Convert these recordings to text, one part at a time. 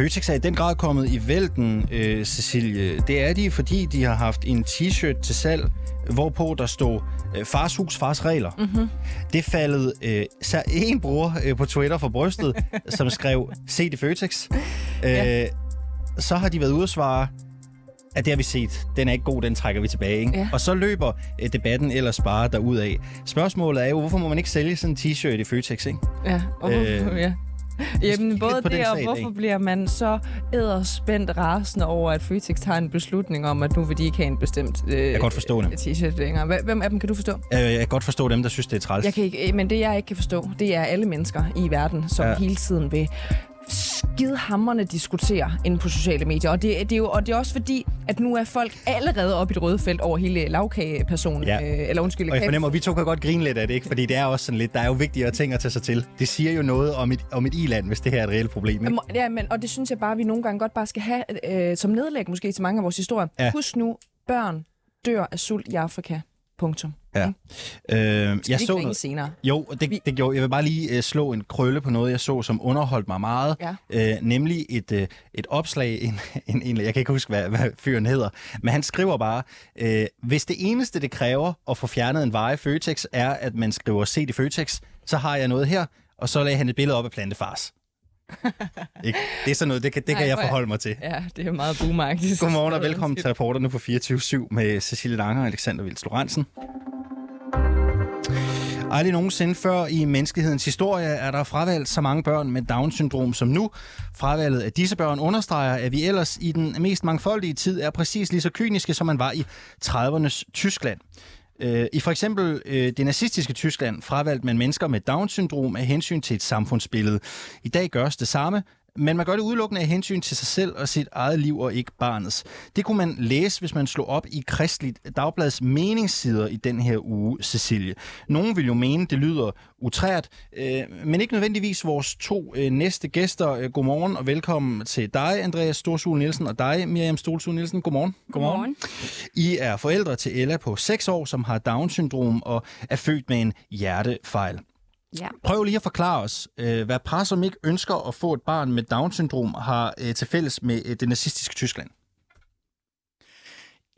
Føtex er i den grad kommet i vælten, øh, Cecilie. Det er de, fordi de har haft en t-shirt til salg, hvorpå der stod øh, fars hus, fars regler. Mm-hmm. Det faldet øh, så en bruger øh, på Twitter for brystet, som skrev, se det Føtex. Ja. Øh, så har de været ude og svare, at det har vi set. Den er ikke god, den trækker vi tilbage. Ikke? Ja. Og så løber øh, debatten ellers bare derud af. Spørgsmålet er jo, hvorfor må man ikke sælge sådan en t-shirt i Føtex, ikke? Ja, og hvorfor, Øh, ja. Jamen, både det, og hvorfor bliver man så æderspændt rasende over, at Føtex tager en beslutning om, at nu vil de ikke have en bestemt øh, Jeg kan godt forstå det. t-shirt længere. Hvem af dem kan du forstå? Øh, Jeg kan godt forstå dem, der synes, det er træls. Jeg kan ikke, øh, men det, jeg ikke kan forstå, det er alle mennesker i verden, som ja. hele tiden vil skidehammerne diskutere inde på sociale medier. Og det, det er jo og det er også fordi, at nu er folk allerede oppe i det røde felt over hele lavkagepersonen. Ja. Øh, eller undskyld, Og jeg fornemmer, at vi to kan godt grine lidt af det, ikke? Fordi det er også sådan lidt, der er jo vigtigere ting at tage sig til. Det siger jo noget om et, om et i-land, hvis det her er et reelt problem, ikke? Ja, men, og det synes jeg bare, vi nogle gange godt bare skal have øh, som nedlæg måske til mange af vores historier. Ja. Husk nu, børn dør af sult i Afrika. Punktum. Ja. Øh, Jeg så noget senere. jo, det, det gjorde, jeg vil bare lige uh, slå en krølle på noget, jeg så, som underholdt mig meget. Ja. Øh, nemlig et, uh, et opslag, en, en, en, jeg kan ikke huske, hvad, hvad fyren hedder, men han skriver bare, øh, hvis det eneste, det kræver at få fjernet en vare i Føtex, er, at man skriver se i Føtex, så har jeg noget her, og så lagde han et billede op af plantefars. ikke? Det er sådan noget, det kan, det kan Ej, jeg forholde mig til. Ja, det er meget boomeragtigt. Godmorgen og velkommen til reporterne på 24-7 med Cecilie Langer og Alexander Vils Lorentzen. Aldrig nogensinde før i menneskehedens historie er der fravalgt så mange børn med Down-syndrom som nu. Fravalget af disse børn understreger, at vi ellers i den mest mangfoldige tid er præcis lige så kyniske, som man var i 30'ernes Tyskland. Øh, I for eksempel øh, det nazistiske Tyskland fravalgte man mennesker med Down-syndrom af hensyn til et samfundsbillede. I dag gøres det samme, men man gør det udelukkende af hensyn til sig selv og sit eget liv og ikke barnets. Det kunne man læse, hvis man slog op i Kristligt Dagblads meningssider i den her uge, Cecilie. Nogen vil jo mene, det lyder utrært, øh, men ikke nødvendigvis vores to øh, næste gæster. Øh, godmorgen og velkommen til dig, Andreas Storsul Nielsen, og dig, Miriam Stolsul Nielsen. Godmorgen. Godmorgen. I er forældre til Ella på 6 år, som har Down-syndrom og er født med en hjertefejl. Ja. Prøv lige at forklare os, øh, hvad par, som ikke ønsker at få et barn med Down-syndrom, har øh, til fælles med øh, det nazistiske Tyskland.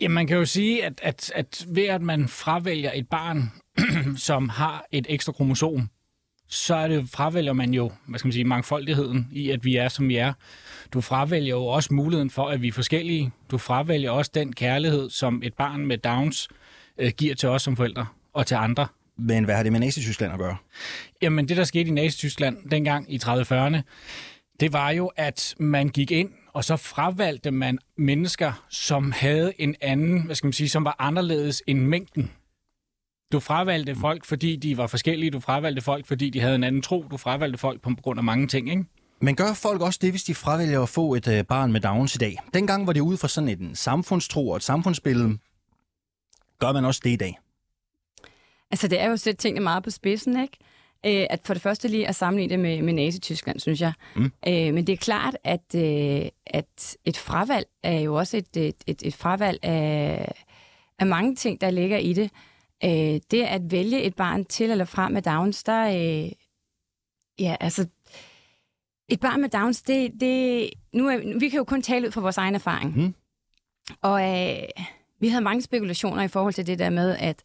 Ja, man kan jo sige, at, at, at ved at man fravælger et barn, som har et ekstra kromosom, så er det, fravælger man jo, hvad skal man sige, mangfoldigheden i, at vi er, som vi er. Du fravælger jo også muligheden for, at vi er forskellige. Du fravælger også den kærlighed, som et barn med Downs øh, giver til os som forældre og til andre. Men hvad har det med Nazi-Tyskland at gøre? Jamen, det der skete i Nazi-Tyskland dengang i 30'erne, det var jo, at man gik ind, og så fravalgte man mennesker, som havde en anden, hvad skal man sige, som var anderledes end mængden. Du fravalgte folk, fordi de var forskellige. Du fravalgte folk, fordi de havde en anden tro. Du fravalgte folk på grund af mange ting, ikke? Men gør folk også det, hvis de fravælger at få et øh, barn med Downs i dag? Dengang var det ud fra sådan et en samfundstro og et samfundsbillede. Gør man også det i dag? Altså, det er jo sætte tingene meget på spidsen, ikke? Øh, at for det første lige at sammenligne det med, med Nazi-Tyskland, synes jeg. Mm. Øh, men det er klart, at, øh, at et fravalg er jo også et, et, et, et fravalg af, af mange ting, der ligger i det. Øh, det at vælge et barn til eller fra med Downs, der øh, ja, altså et barn med Downs, det, det nu er, vi kan jo kun tale ud fra vores egen erfaring. Mm. Og øh, vi havde mange spekulationer i forhold til det der med, at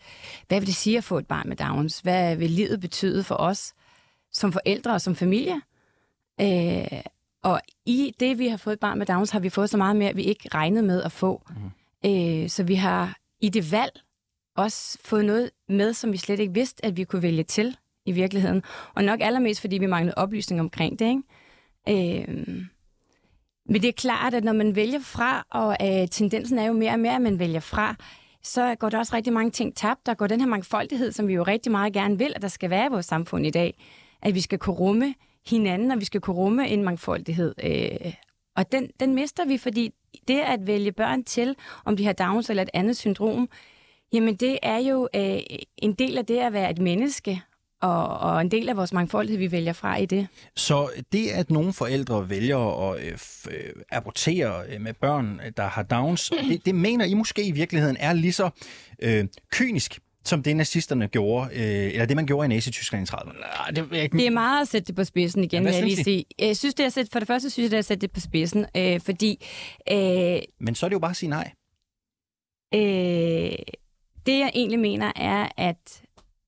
hvad vil det sige at få et barn med Downs? Hvad vil livet betyde for os som forældre og som familie? Øh, og i det, vi har fået et barn med Downs, har vi fået så meget mere, vi ikke regnede med at få. Mm. Øh, så vi har i det valg også fået noget med, som vi slet ikke vidste, at vi kunne vælge til i virkeligheden. Og nok allermest, fordi vi manglede oplysning omkring det. Ikke? Øh, men det er klart, at når man vælger fra, og øh, tendensen er jo mere og mere, at man vælger fra, så går der også rigtig mange ting tabt. Der går den her mangfoldighed, som vi jo rigtig meget gerne vil, at der skal være i vores samfund i dag. At vi skal kunne rumme hinanden, og vi skal kunne rumme en mangfoldighed. Øh, og den, den mister vi, fordi det at vælge børn til, om de har Downs eller et andet syndrom, jamen det er jo øh, en del af det at være et menneske, og, og en del af vores mangfoldighed, vi vælger fra i det. Så det, at nogle forældre vælger at øh, øh, abortere øh, med børn, øh, der har Downs, det, det mener I måske i virkeligheden er lige så øh, kynisk som det nazisterne gjorde, øh, eller det man gjorde i Nazi-Tyskland i 30'erne? Nej, det, jeg, Det er meget at sætte det på spidsen igen, Ja, vil jeg lige sige. Jeg synes, det er sætte, for det første synes jeg, det er at sætte det på spidsen, øh, fordi øh, Men så er det jo bare at sige nej. øh, det, jeg egentlig mener, er, at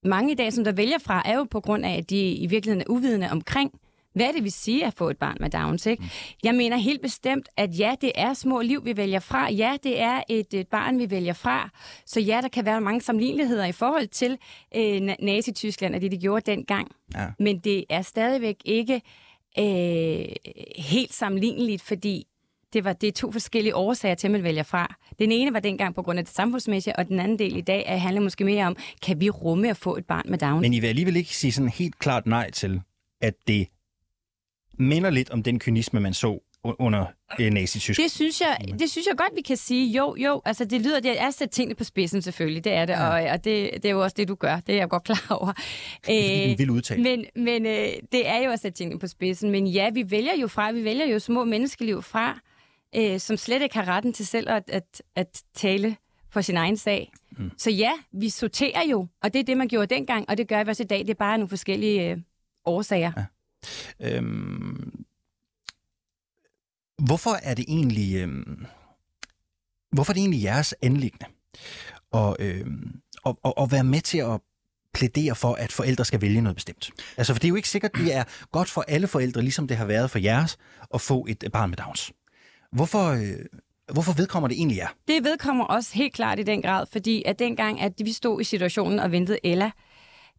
mange i dag, som der vælger fra, er jo på grund af, at de i virkeligheden er uvidende omkring, hvad det vil sige at få et barn med Downs. Ikke? Jeg mener helt bestemt, at ja, det er små liv, vi vælger fra. Ja, det er et, et barn, vi vælger fra. Så ja, der kan være mange sammenligneligheder i forhold til øh, Na- Nazi-Tyskland og det, de gjorde dengang. Ja. Men det er stadigvæk ikke øh, helt sammenligneligt, fordi det, var, det er to forskellige årsager til, at man vælger fra. Den ene var dengang på grund af det samfundsmæssige, og den anden del i dag er, handler måske mere om, kan vi rumme at få et barn med Down? Men I vil alligevel ikke sige sådan helt klart nej til, at det minder lidt om den kynisme, man så under øh, Nazi-Tyskland. Det synes, jeg, det synes jeg godt, vi kan sige. Jo, jo, altså det lyder, det er at sætte tingene på spidsen selvfølgelig, det er det, Ja. og, og det, det er jo også det, du gør, det er jeg godt klar over. Det er udtale. Men, men øh, det er jo at sætte tingene på spidsen. Men ja, vi vælger jo fra, vi vælger jo små menneskeliv fra, øh, som slet ikke har retten til selv at, at, at tale for sin egen sag. Mm. Så ja, vi sorterer jo, og det er det, man gjorde dengang, og det gør vi også i dag. Det er bare nogle forskellige øh, årsager. Ja. Øhm, hvorfor er det egentlig øhm, hvorfor er det egentlig jeres anlæggende at, øhm, at, at, at være med til at plædere for, at forældre skal vælge noget bestemt? Altså, for det er jo ikke sikkert, det er godt for alle forældre, ligesom det har været for jeres, at få et barn med Downs. Hvorfor, øh, hvorfor vedkommer det egentlig jer? Det vedkommer også helt klart i den grad, fordi at dengang, at vi stod i situationen og ventede Ella,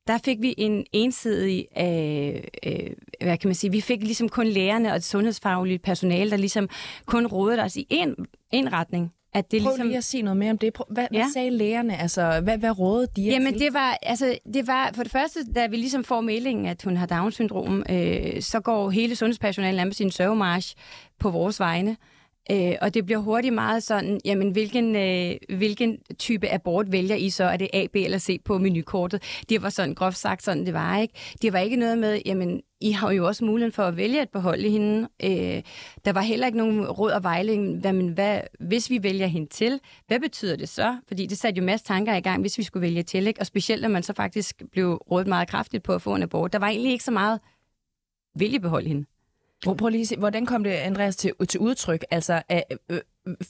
der fik vi en ensidig, øh, øh, hvad kan man sige, vi fik ligesom kun lærerne og det sundhedsfaglige personale, der ligesom kun rådede os i en, en retning. At det Prøv ligesom, lige at sige noget mere om det. Prøv, hvad, ja. Hvad sagde lægerne? Altså, hvad, hvad rådede de Jamen det var, altså, det var for det første, da vi ligesom får meldingen, at hun har Down-syndrom, øh, så går hele sundhedspersonalet nærmest sin sørgemarsch på vores vegne. Øh, og det bliver hurtigt meget sådan, jamen hvilken, øh, hvilken type abort vælger I så? Er det A, B eller C på menukortet? Det var sådan groft sagt sådan, det var ikke. Det var ikke noget med, jamen I har jo også muligheden for at vælge at beholde hende. Øh, der var heller ikke nogen råd og vejledning, hvad, men hvad, hvis vi vælger hende til, hvad betyder det så? Fordi det satte jo masser tanker i gang, hvis vi skulle vælge til, ikke? og specielt når man så faktisk blev rådet meget kraftigt på at få en abort. Der var egentlig ikke så meget vil I beholde hende. Prøv, prøv lige at se, hvordan kom det, Andreas, til, til udtryk? Altså, er, øh,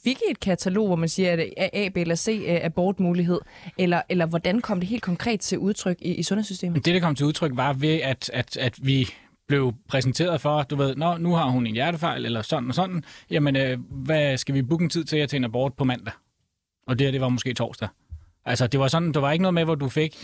fik I et katalog, hvor man siger, at det A, B eller C er abortmulighed? Eller, eller hvordan kom det helt konkret til udtryk i, i sundhedssystemet? Det, der kom til udtryk, var ved, at, at, at vi blev præsenteret for, du ved, Nå, nu har hun en hjertefejl, eller sådan og sådan. Jamen, øh, hvad skal vi booke en tid til at til en abort på mandag? Og det her, det var måske torsdag. Altså, det var sådan, der var ikke noget med, hvor du fik,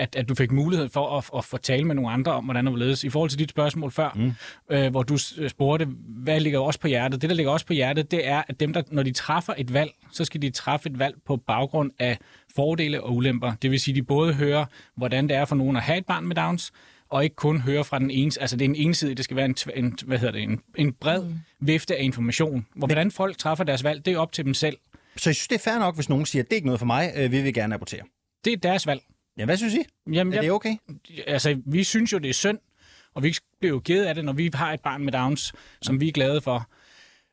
at, at du fik mulighed for at, at få tale med nogle andre om, hvordan det var ledes. I forhold til dit spørgsmål før, mm. øh, hvor du s- spurgte, hvad ligger også på hjertet? Det, der ligger også på hjertet, det er, at dem, der, når de træffer et valg, så skal de træffe et valg på baggrund af fordele og ulemper. Det vil sige, de både hører, hvordan det er for nogen at have et barn med Downs, og ikke kun høre fra den ene, altså det er en ensidig, det skal være en, en hvad hedder det, en, en bred mm. vifte af information. Hvor, hvordan folk træffer deres valg, det er op til dem selv. Så jeg synes, det er fair nok, hvis nogen siger, at det er ikke noget for mig, øh, vi vil gerne abortere. Det er deres valg. Ja, hvad synes I? Jamen, Er det okay? altså, vi synes jo, det er synd, og vi bliver jo kede af det, når vi har et barn med Downs, som vi er glade for.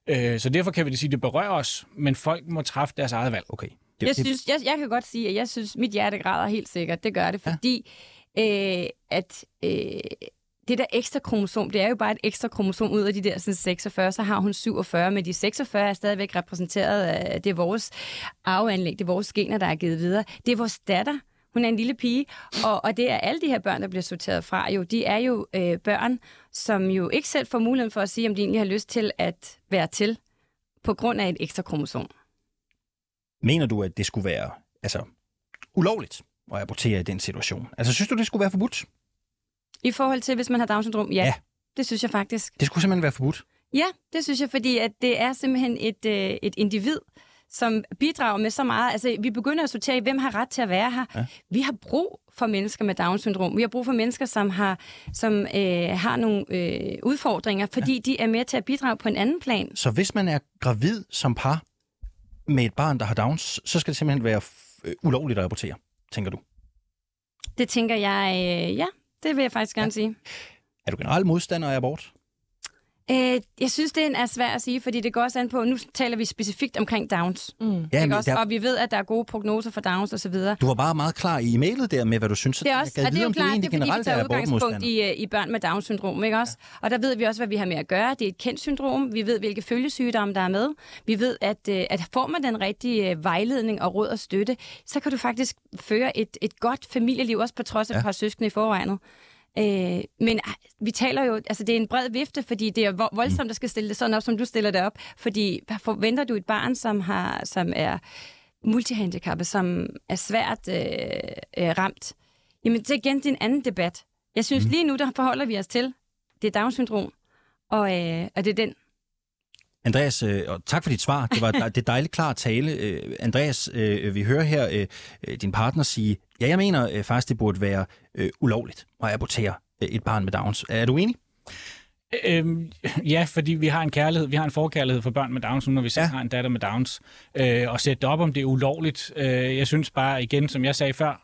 Øh, så derfor kan vi det sige, at det berører os, men folk må træffe deres eget valg. Okay. Jeg, synes, jeg, jeg kan godt sige, at jeg synes, mit hjerte græder helt sikkert. Det gør det, fordi ja. øh, at øh, det der ekstra kromosom, det er jo bare et ekstra kromosom ud af de der sådan 46, så har hun 47, men de 46 er stadigvæk repræsenteret af, det er vores arveanlæg, det er vores gener, der er givet videre. Det er vores datter, hun er en lille pige, og, og det er alle de her børn, der bliver sorteret fra, jo, de er jo øh, børn, som jo ikke selv får muligheden for at sige, om de egentlig har lyst til at være til, på grund af et ekstra kromosom. Mener du, at det skulle være altså, ulovligt at abortere i den situation? Altså, synes du, det skulle være forbudt? I forhold til, hvis man har Down-syndrom? Ja, Ja. det synes jeg faktisk. Det skulle simpelthen være forbudt. Ja, det synes jeg, fordi at det er simpelthen et, øh, et individ, som bidrager med så meget. Altså, vi begynder at sortere i, hvem har ret til at være her. Ja. Vi har brug for mennesker med Down-syndrom. Vi har brug for mennesker, som har, som, øh, har nogle øh, udfordringer, fordi ja. de er med til at bidrage på en anden plan. Så hvis man er gravid som par med et barn, der har Downs, så skal det simpelthen være øh, ulovligt at abortere, tænker du? Det tænker jeg, øh, ja, det vil jeg faktisk gerne sige. Er du generelt modstander af abort? Øh, jeg synes, det er svært at sige, fordi det går også an på, nu taler vi specifikt omkring Downs. Mm. Ja, men også? der, Og vi ved, at der er gode prognoser for Downs osv. du var bare meget klar i e-mailet der med, hvad du synes. Det er også, jeg og det er jo klart, det er fordi, vi generelt tager er udgangspunkt i, øh, i børn med Down-syndrom, ikke også? Og der ved vi også, hvad vi har med at gøre. Det er et kendt syndrom. Vi ved, hvilke følgesygdomme der er med. Vi ved, at, øh, at får man den rigtige øh, vejledning og råd og støtte, så kan du faktisk føre et, et godt familieliv, også på trods af, at du har søskende i forvejen. Øh, men ah, vi taler jo, altså det er en bred vifte, fordi det er vo- voldsomt at skal stille det sådan op, som du stiller det op. Fordi forventer du et barn, som, har, som er multihandicappet, som er svært øh, øh, ramt? Jamen det er igen en anden debat. Jeg synes lige nu, der forholder vi os til, det er Down-syndrom, og, øh, og det er den. Andreas, øh, og tak for dit svar. Det var det dejligt klar tale. Øh, Andreas, øh, vi hører her din partner sige, ja, jeg mener faktisk, det burde være ulovligt at abortere et barn med Downs. Er du enig? Øhm, ja, fordi vi har en kærlighed, vi har en forkærlighed for børn med Downs, nu når vi selv Ja. har en datter med Downs. Øh, og sætte op, om det er ulovligt. Øh, jeg synes bare, igen, som jeg sagde før,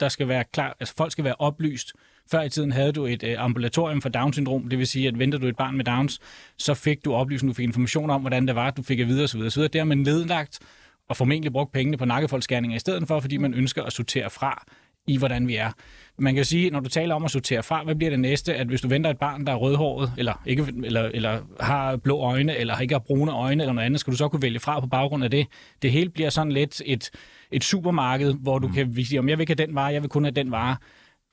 der skal være klar, altså folk skal være oplyst. Før i tiden havde du et øh, ambulatorium for Down-syndrom, det vil sige, at venter du et barn med Downs, så fik du oplysning, du fik information om, hvordan det var, du fik at vide osv. osv. Det har man nedlagt og formentlig brugt pengene på nakkefoldskærninger i stedet for, fordi man ønsker at sortere fra i, hvordan vi er. Man kan sige, når du taler om at sortere fra, hvad bliver det næste? At hvis du venter et barn, der er rødhåret, eller, ikke, eller, eller har blå øjne, eller ikke har brune øjne, eller noget andet, skal du så kunne vælge fra på baggrund af det. Det hele bliver sådan lidt et, et supermarked, hvor du mm. kan sige, om jeg vil ikke have den vare, jeg vil kun have den vare.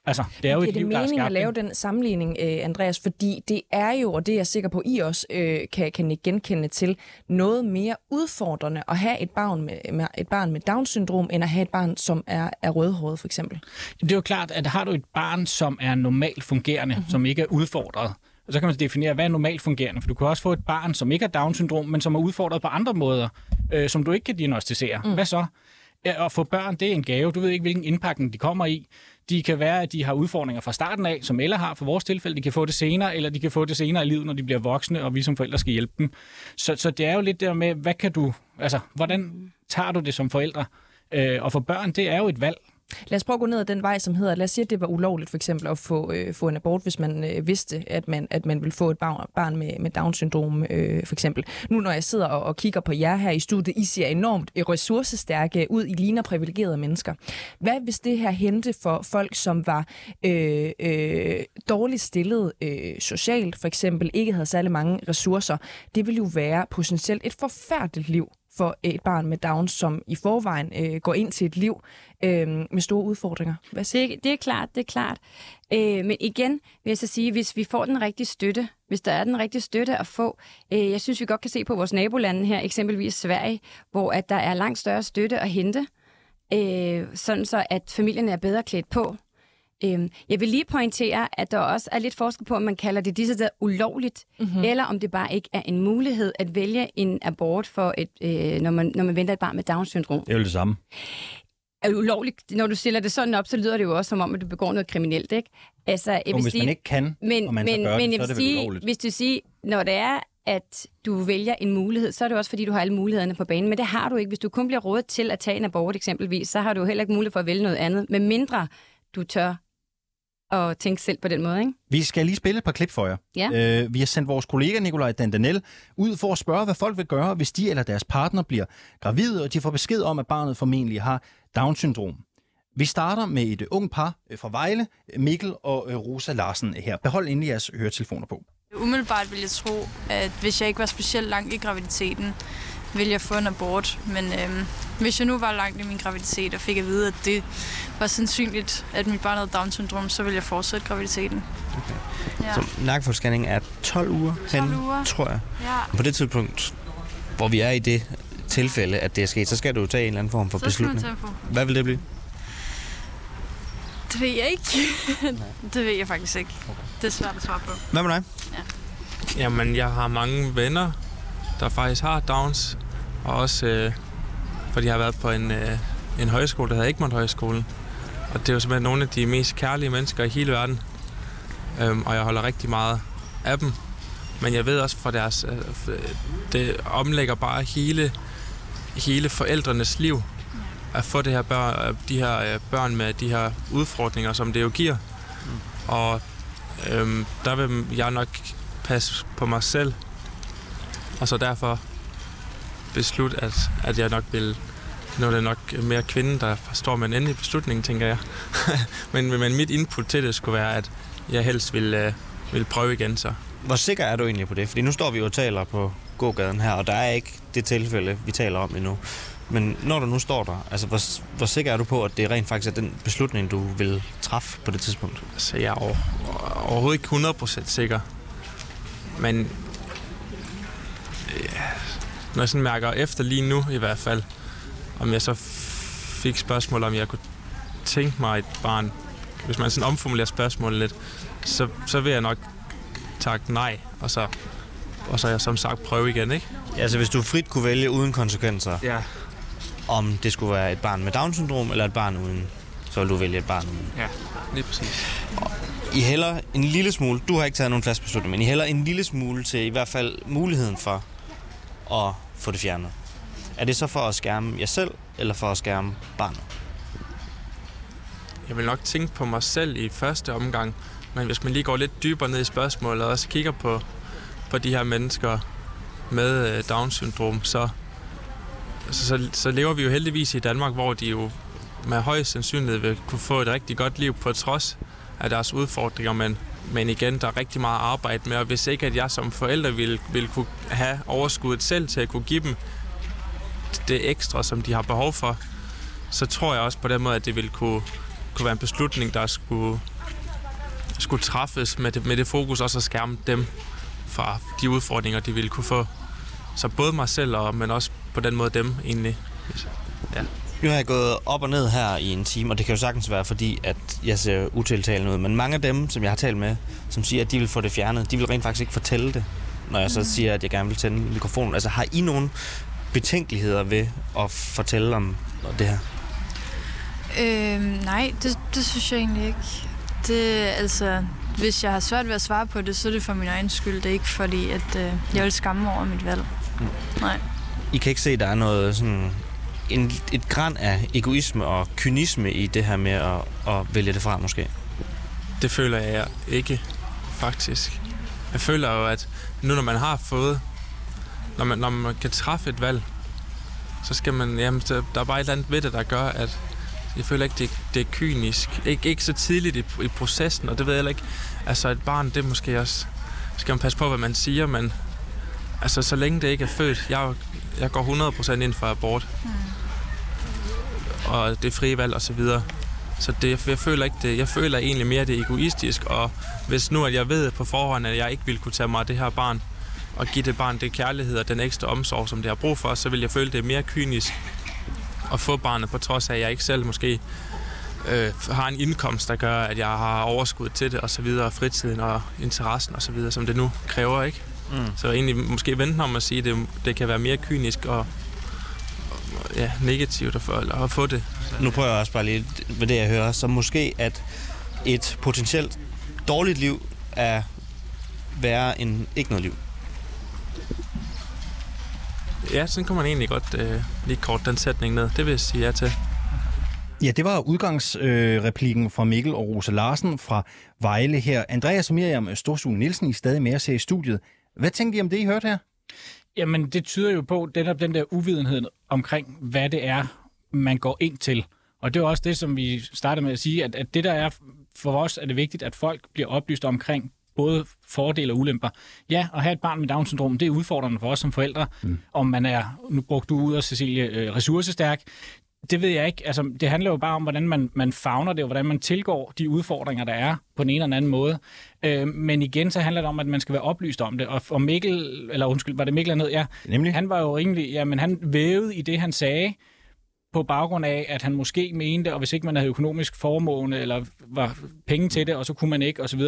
Altså, det er jo et det liv, er mening at lave den sammenligning, øh, Andreas? Fordi det er jo, og det er jeg sikker på, I også øh, kan, kan genkende til, noget mere udfordrende at have et barn med, med, et barn med Down-syndrom, end at have et barn, som er, er rødhåret, for eksempel. Det er jo klart, at har du et barn, som er normalt fungerende, mm-hmm. som ikke er udfordret, så kan man definere, hvad er normalt fungerende. For du kan også få et barn, som ikke har Down-syndrom, men som er udfordret på andre måder, øh, som du ikke kan diagnostisere. Mm. Hvad så? At få børn, det er en gave. Du ved ikke, hvilken indpakning de kommer i. De kan være, at de har udfordringer fra starten af, som Ella har for vores tilfælde. De kan få det senere, eller de kan få det senere i livet, når de bliver voksne, og vi som forældre skal hjælpe dem. Så, så det er jo lidt der med, hvad kan du, altså, hvordan tager du det som forældre? Øh, og for børn, det er jo et valg. Lad os prøve at gå ned ad den vej, som hedder, lad os sige, at det var ulovligt for eksempel at få, øh, få en abort, hvis man øh, vidste, at man, at man ville få et barn, barn med, med Down-syndrom øh, for eksempel. Nu når jeg sidder og, og kigger på jer her i studiet, I ser enormt øh, ressourcestærke ud, I ligner privilegerede mennesker. Hvad hvis det her hente for folk, som var øh, øh, dårligt stillet øh, socialt, for eksempel ikke havde særlig mange ressourcer? Det ville jo være potentielt et forfærdeligt liv for et barn med Down, som i forvejen øh, går ind til et liv øh, med store udfordringer. Hvad siger Det, det er klart, det er klart. Øh, men igen vil jeg så sige, hvis vi får den rigtige støtte, hvis der er den rigtige støtte at få, øh, jeg synes, vi godt kan se på vores nabolande her, eksempelvis Sverige, hvor at der er langt større støtte at hente, øh, sådan så at familierne er bedre klædt på. Øh, jeg vil lige pointere, at der også er lidt forskel på, om man kalder det disse der ulovligt, mm-hmm. eller om det bare ikke er en mulighed at vælge en abort, for et, øh, når, man, når man venter et barn med Down-syndrom Det er jo det samme. er ulovligt. Når du stiller det sådan op, så lyder det jo også som om, at du begår noget kriminelt, ikke? Altså, jeg vil hvis sige, man ikke kan, men, og man men, så gør men det, så er det sige, ulovligt. hvis du siger, når det er, at du vælger en mulighed, så er det også, fordi du har alle mulighederne på banen. Men det har du ikke. Hvis du kun bliver rådet til at tage en abort eksempelvis, så har du heller ikke mulighed for at vælge noget andet, med mindre du tør at tænke selv på den måde, ikke? Vi skal lige spille et par klip for jer. Ja. Øh, vi har sendt vores kollega Nikolaj Dandanel ud for at spørge, hvad folk vil gøre, hvis de eller deres partner bliver gravide, og de får besked om, at barnet formentlig har Down-syndrom. Vi starter med et ung par øh, fra Vejle, Mikkel og øh, Rosa Larsen her. Behold endelig jeres høretelefoner på. Umiddelbart vil jeg tro, at hvis jeg ikke var specielt langt i graviditeten, ville jeg få en abort. Men øhm, hvis jeg nu var langt i min graviditet og fik at vide, at det var sandsynligt, at mit barn havde Down-syndrom, så ville jeg fortsætte graviditeten. Okay. Ja. Så nakkefoldsscanning er 12 uger 12 henne, uger. tror jeg. ja. Og på det tidspunkt, hvor vi er i det tilfælde, at det er sket, så skal du tage en eller anden form for Så skal man beslutning. tage på. Hvad vil det blive? Det ved jeg ikke. det ved jeg faktisk ikke. Det er svært at svare på. Hvad med dig? Jamen, jeg har mange venner, der faktisk har Downs, og også øh, fordi jeg har været på en, øh, en højskole, der hedder Egmont Højskole. Og det er jo simpelthen nogle af de mest kærlige mennesker i hele verden. Øhm, og jeg holder rigtig meget af dem. Men jeg ved også fra deres... Øh, det omlægger bare hele, hele forældrenes liv at få det her børn, de her øh, børn med de her udfordringer, som det jo giver. Og øhm, der vil jeg nok passe på mig selv. Og så derfor beslutte, at, at jeg nok vil... Nu er det nok mere kvinde, der står med en endelig beslutning, tænker jeg. men, men mit input til det skulle være, at jeg helst vil, øh, vil prøve igen så. Hvor sikker er du egentlig på det? Fordi nu står vi jo og taler på gågaden her, og der er ikke det tilfælde, vi taler om endnu. Men når du nu står der, altså hvor, hvor sikker er du på, at det rent faktisk er den beslutning, du vil træffe på det tidspunkt? Så jeg er over, overhovedet ikke 100% sikker. Men når jeg sådan mærker efter lige nu i hvert fald, om jeg så fik spørgsmål, om jeg kunne tænke mig et barn, hvis man sådan omformulerer spørgsmålet lidt, så, så vil jeg nok takke nej, og så, og så jeg som sagt prøve igen, ikke? Ja, altså hvis du frit kunne vælge uden konsekvenser, Ja. om det skulle være et barn med Down-syndrom eller et barn uden, så vil du vælge et barn uden. Ja, lige præcis. I hælder en lille smule, du har ikke taget nogen fast beslutning, men I hælder en lille smule til i hvert fald muligheden for at få det fjernet. Er det så for at skærme jer selv, eller for at skærme barnet? Jeg vil nok tænke på mig selv i første omgang, men hvis man lige går lidt dybere ned i spørgsmålet og også kigger på, på de her mennesker med øh, Down-syndrom, så, så, så, så lever vi jo heldigvis i Danmark, hvor de jo med høj sandsynlighed vil kunne få et rigtig godt liv på trods af deres udfordringer, men, men igen, der er rigtig meget arbejde med, og hvis ikke at jeg som forælder ville, ville kunne have overskuddet selv til at kunne give dem det ekstra, som de har behov for, så tror jeg også på den måde, at det ville kunne, kunne være en beslutning, der skulle, skulle træffes med det, med det fokus også at skærme dem fra de udfordringer, de ville kunne få. Så både mig selv, og, men også på den måde dem egentlig. Nu har jeg gået op og ned her i en time, og det kan jo sagtens være, fordi at jeg ser utiltalende ud. Men mange af dem, som jeg har talt med, som siger, at de vil få det fjernet, de vil rent faktisk ikke fortælle det, når jeg så siger, at jeg gerne vil tænde mikrofonen. Altså har I nogen betænkeligheder ved at fortælle om det her? Øhm, nej, det, det synes jeg egentlig ikke. Det, altså, hvis jeg har svært ved at svare på det, så er det for min egen skyld. Det er ikke fordi, at øh, jeg vil skamme over mit valg. Nej. I kan ikke se, at der er noget sådan en, et græn af egoisme og kynisme i det her med at, at vælge det fra, måske. Det føler jeg ikke, faktisk. Jeg føler jo, at nu når man har fået, når man, når man kan træffe et valg, så skal man, jamen, så, der er bare et eller andet ved det, der gør, at jeg føler ikke, det, det er kynisk. Ik, ikke så tidligt i, i processen, og det ved jeg heller ikke. Altså et barn, det er måske også, skal man passe på, hvad man siger, men altså så længe det ikke er født, jeg, jeg går 100% ind for abort. Og det frie valg og så videre. Så det, jeg føler ikke det. Jeg føler egentlig mere, det er egoistisk, og hvis nu at jeg ved på forhånd, at jeg ikke vil kunne tage mig af det her barn, og give det barn det kærlighed og den ekstra omsorg, som det har brug for, så vil jeg føle, det er mere kynisk at få barnet, på trods af, at jeg ikke selv måske øh, har en indkomst, der gør, at jeg har overskud til det, og så videre, og fritiden og interessen og så videre, som det nu kræver, ikke? Mm. Så egentlig måske vente om at sige, at det, det kan være mere kynisk og ja, negativt at få, eller at få det. Nu prøver jeg også bare lige ved det, jeg hører, så måske at et potentielt dårligt liv er værre end ikke noget liv. Ja, sådan kunne man egentlig godt øh, lige kort den sætning ned. Det vil jeg sige ja til. Ja, det var udgangsreplikken fra Mikkel og Rosa Larsen fra Vejle her. Andreas og Miriam Storsule Nielsen, I er stadig med at se i studiet. Hvad tænkte I om det, I hørte her? Jamen, det tyder jo på den, den der uvidenhed omkring, hvad det er, man går ind til. Og det er også det, som vi startede med at sige, at, at det der er for os, er det vigtigt, at folk bliver oplyst omkring både fordele og ulemper. Ja, at have et barn med Down-syndrom, det er udfordrende for os som forældre. Mm. Om man er, nu brugte du ud af Cecilie, øh, ressourcestærk. Det ved jeg ikke. Altså, det handler jo bare om, hvordan man, man fagner det, og hvordan man tilgår de udfordringer, der er på den ene eller anden måde. Øh, men igen, så handler det om, at man skal være oplyst om det. Og, og Mikkel, eller undskyld, var det Mikkel hernede? Ja, Nemlig? han var jo rimelig, jamen han vævede i det, han sagde, på baggrund af, at han måske mente, og hvis ikke man havde økonomisk formående, eller var penge til det, og så kunne man ikke, osv.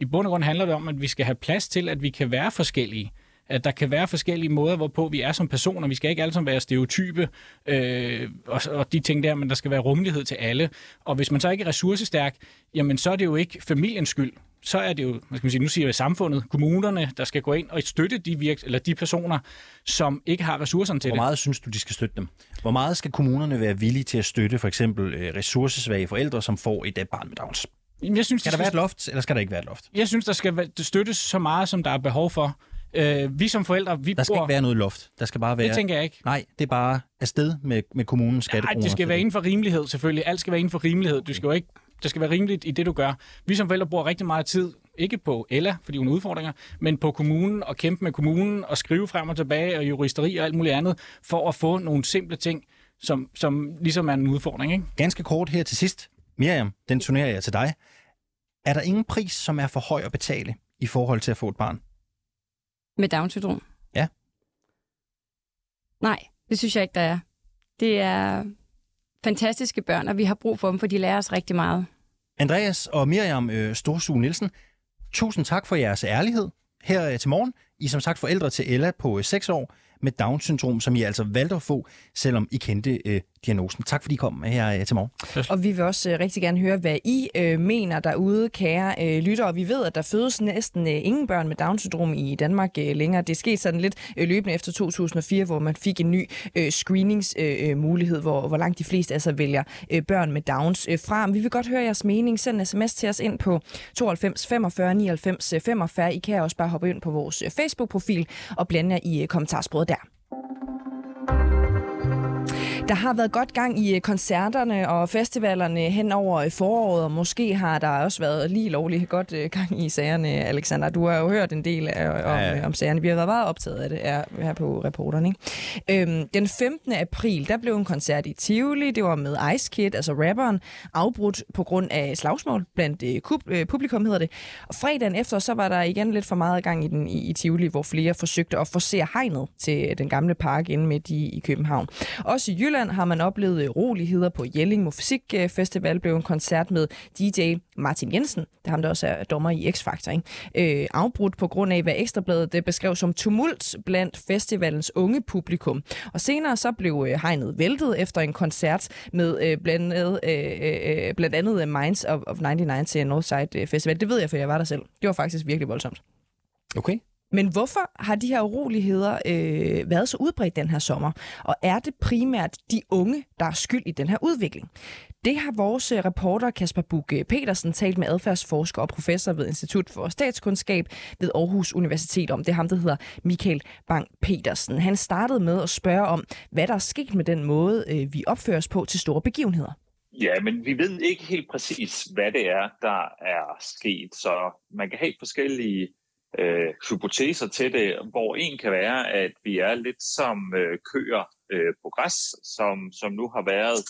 I bund og grund handler det om, at vi skal have plads til, at vi kan være forskellige. At der kan være forskellige måder, hvorpå vi er som personer. Vi skal ikke alle sammen være stereotype øh, og, og de ting der, men der skal være rummelighed til alle. Og hvis man så ikke er ressourcestærk, jamen så er det jo ikke familiens skyld. Så er det jo, hvad skal man sige, nu siger jeg samfundet, kommunerne, der skal gå ind og støtte de, virks- eller de personer, som ikke har ressourcerne til Hvor det. meget synes du, de skal støtte dem? Hvor meget skal kommunerne være villige til at støtte for eksempel øh, ressourcesvage forældre, som får et øh, barn med Downs? Jeg synes, Skal der være et loft, eller skal der ikke være et loft? Jeg synes, der skal det støttes så meget, som der er behov for. Øh, vi som forældre, vi Der skal bruger... ikke være noget loft. Der skal bare være... Det tænker jeg ikke. Nej, det er bare afsted med, med kommunens Nej, skattekroner. det skal være inden for rimelighed, selvfølgelig. Alt skal være inden for rimelighed. Du skal jo ikke, det skal være rimeligt i det, du gør. Vi som forældre bruger rigtig meget tid, ikke på Ella, fordi hun har udfordringer, men på kommunen og kæmpe med kommunen og skrive frem og tilbage og juristeri og alt muligt andet, for at få nogle simple ting, som, som ligesom er en udfordring. Ikke? Ganske kort her til sidst. Miriam, den turnerer jeg til dig. Er der ingen pris, som er for høj at betale i forhold til at få et barn? Med Down-syndrom? Ja. Nej, det synes jeg ikke, der er. Det er fantastiske børn, og vi har brug for dem, for de lærer os rigtig meget. Andreas og Miriam øh, Storsuge Nielsen, tusind tak for jeres ærlighed her øh, til morgen. I er som sagt forældre til Ella på øh, 6 år med Down-syndrom, som I altså valgte at få, selvom I kendte øh, diagnosen. Tak fordi I kom her øh, til morgen. Og vi vil også øh, rigtig gerne høre, hvad I øh, mener derude, kære øh, lyttere. Vi ved, at der fødes næsten øh, ingen børn med Down-syndrom i Danmark øh, længere. Det skete sådan lidt øh, løbende efter 2004, hvor man fik en ny øh, screeningsmulighed, øh, mulighed, hvor, hvor langt de fleste altså vælger øh, børn med Downs øh, fra. Vi vil godt høre jeres mening. Send en sms til os ind på 92 45 99 45. I kan også bare hoppe ind på vores øh, Facebook-profil og blande jer i øh, kommentarsporet der. Der har været godt gang i øh, koncerterne og festivalerne hen over øh, foråret, og måske har der også været lige lovligt godt øh, gang i sagerne, Alexander. Du har jo hørt en del af, om, Ja, ja. om sagerne. Vi har været meget optaget af det her, her på reporteren. Ikke? Øhm, den 15. april, der blev en koncert i Tivoli. Det var med Ice Kid, altså rapperen, afbrudt på grund af slagsmål blandt øh, publikum, hedder det. Og fredagen efter, så var der igen lidt for meget gang i den i, i Tivoli, hvor flere forsøgte at forsere hegnet til den gamle park inde midt i, i København. Også i Jylland har man oplevet roligheder på Jelling Musikfestival. blev en koncert med DJ Martin Jensen, der ham der også er dommer i X-Factor, ikke? Øh, afbrudt på grund af, hvad Ekstrabladet det beskrev som tumult blandt festivalens unge publikum. Og senere så blev øh, hegnet væltet efter en koncert med øh, blandt, andet, øh, øh, øh blandt andet øh, Minds of, of 99 til Northside Festival. Det ved jeg, for jeg var der selv. Det var faktisk virkelig voldsomt. Okay. Men hvorfor har de her uroligheder øh, været så udbredt den her sommer? Og er det primært de unge, der er skyld i den her udvikling? Det har vores øh, reporter Kasper Bugge øh, Petersen talt med adfærdsforsker og professor ved Institut for Statskundskab ved Aarhus Universitet om. Det er ham, der hedder Michael Bang Petersen. Han startede med at spørge om, hvad der er sket med den måde, øh, vi opfører os på til store begivenheder. Ja, men vi ved ikke helt præcis, hvad det er, der er sket. Så man kan have forskellige øh, hypoteser til det, hvor en kan være, at vi er lidt som øh, køer øh, på græs, som, som nu har været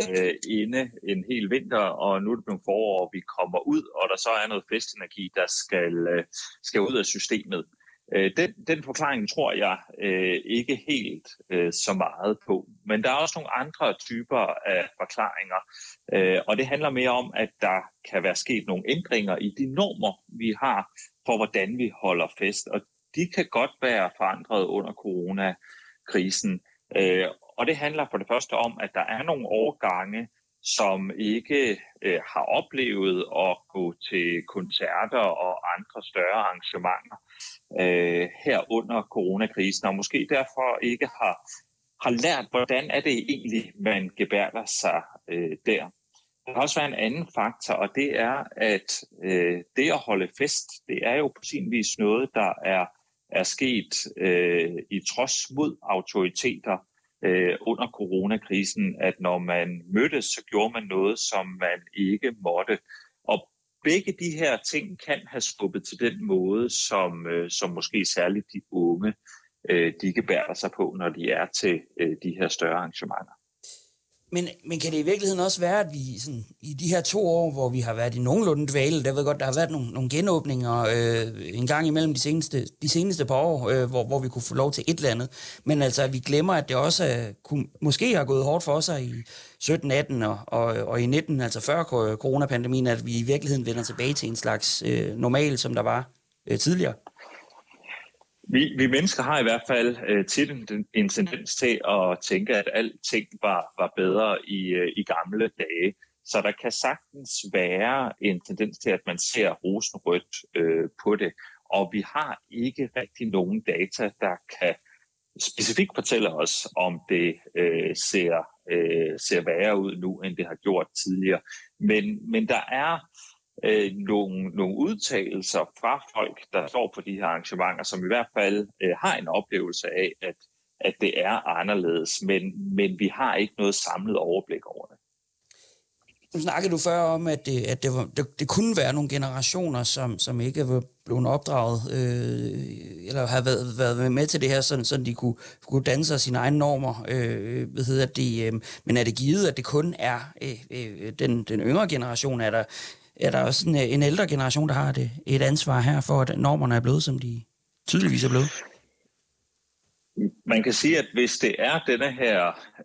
øh, inde en hel vinter, og nu er det blevet forår, og vi kommer ud, og der så er noget festenergi, der skal, øh, skal ud af systemet. Øh, den, den forklaring tror jeg øh, ikke helt øh, så meget på. Men der er også nogle andre typer af forklaringer, øh, og det handler mere om, at der kan være sket nogle ændringer i de normer, vi har for, hvordan vi holder fest. Og de kan godt være forandret under coronakrisen. Øh, og det handler for det første om, at der er nogle årgange, som ikke øh, har oplevet at gå til koncerter og andre større arrangementer øh, her under coronakrisen, og måske derfor ikke har, har lært, hvordan er det egentlig, man gebærder sig øh, der. Kan også være en anden faktor, og det er, at øh, det at holde fest, det er jo på sin vis noget, der er, er sket øh, i trods mod autoriteter øh, under coronakrisen, at når man mødtes, så gjorde man noget, som man ikke måtte. Og begge de her ting kan have skubbet til den måde, som, øh, som måske særligt de unge, øh, de gebærer sig på, når de er til øh, de her større arrangementer. Men, men kan det i virkeligheden også være, at vi sådan, i de her to år, hvor vi har været i nogenlunde dvale, der ved godt, der har været nogle, nogle genåbninger øh, en gang imellem de seneste, de seneste par år, øh, hvor, hvor vi kunne få lov til et eller andet. Men altså, at vi glemmer, at det også øh, kunne, måske har gået hårdt for sig i 17, 18 og, og, og i 19, altså før coronapandemien, at vi i virkeligheden vender tilbage til en slags øh, normal, som der var øh, tidligere. Vi, vi mennesker har i hvert fald øh, tit en, en tendens til at tænke, at alting var, var bedre i, øh, i gamle dage. Så der kan sagtens være en tendens til, at man ser rosenrødt øh, på det. Og vi har ikke rigtig nogen data, der kan specifikt fortælle os, om det øh, ser, øh, ser værre ud nu, end det har gjort tidligere. Men, men der er øh, nogle, nogle udtalelser fra folk, der står på de her arrangementer, som i hvert fald øh, har en oplevelse af, at, at det er anderledes, men, men vi har ikke noget samlet overblik over det. Nu snakkede du før om, at det, at det, var, det, det kunne være nogle generationer, som, som ikke var blevet opdraget, øh, eller har været, været med til det her, sådan, sådan de kunne, kunne danne sig sine egne normer. Øh, hvad hedder det, øh, men er det givet, at det kun er øh, øh, den, den yngre generation? Er der, er der også en, øh, en ældre generation, der har det, et ansvar her for, at normerne er blevet, som de tydeligvis er blevet? Man kan sige, at hvis det er denne her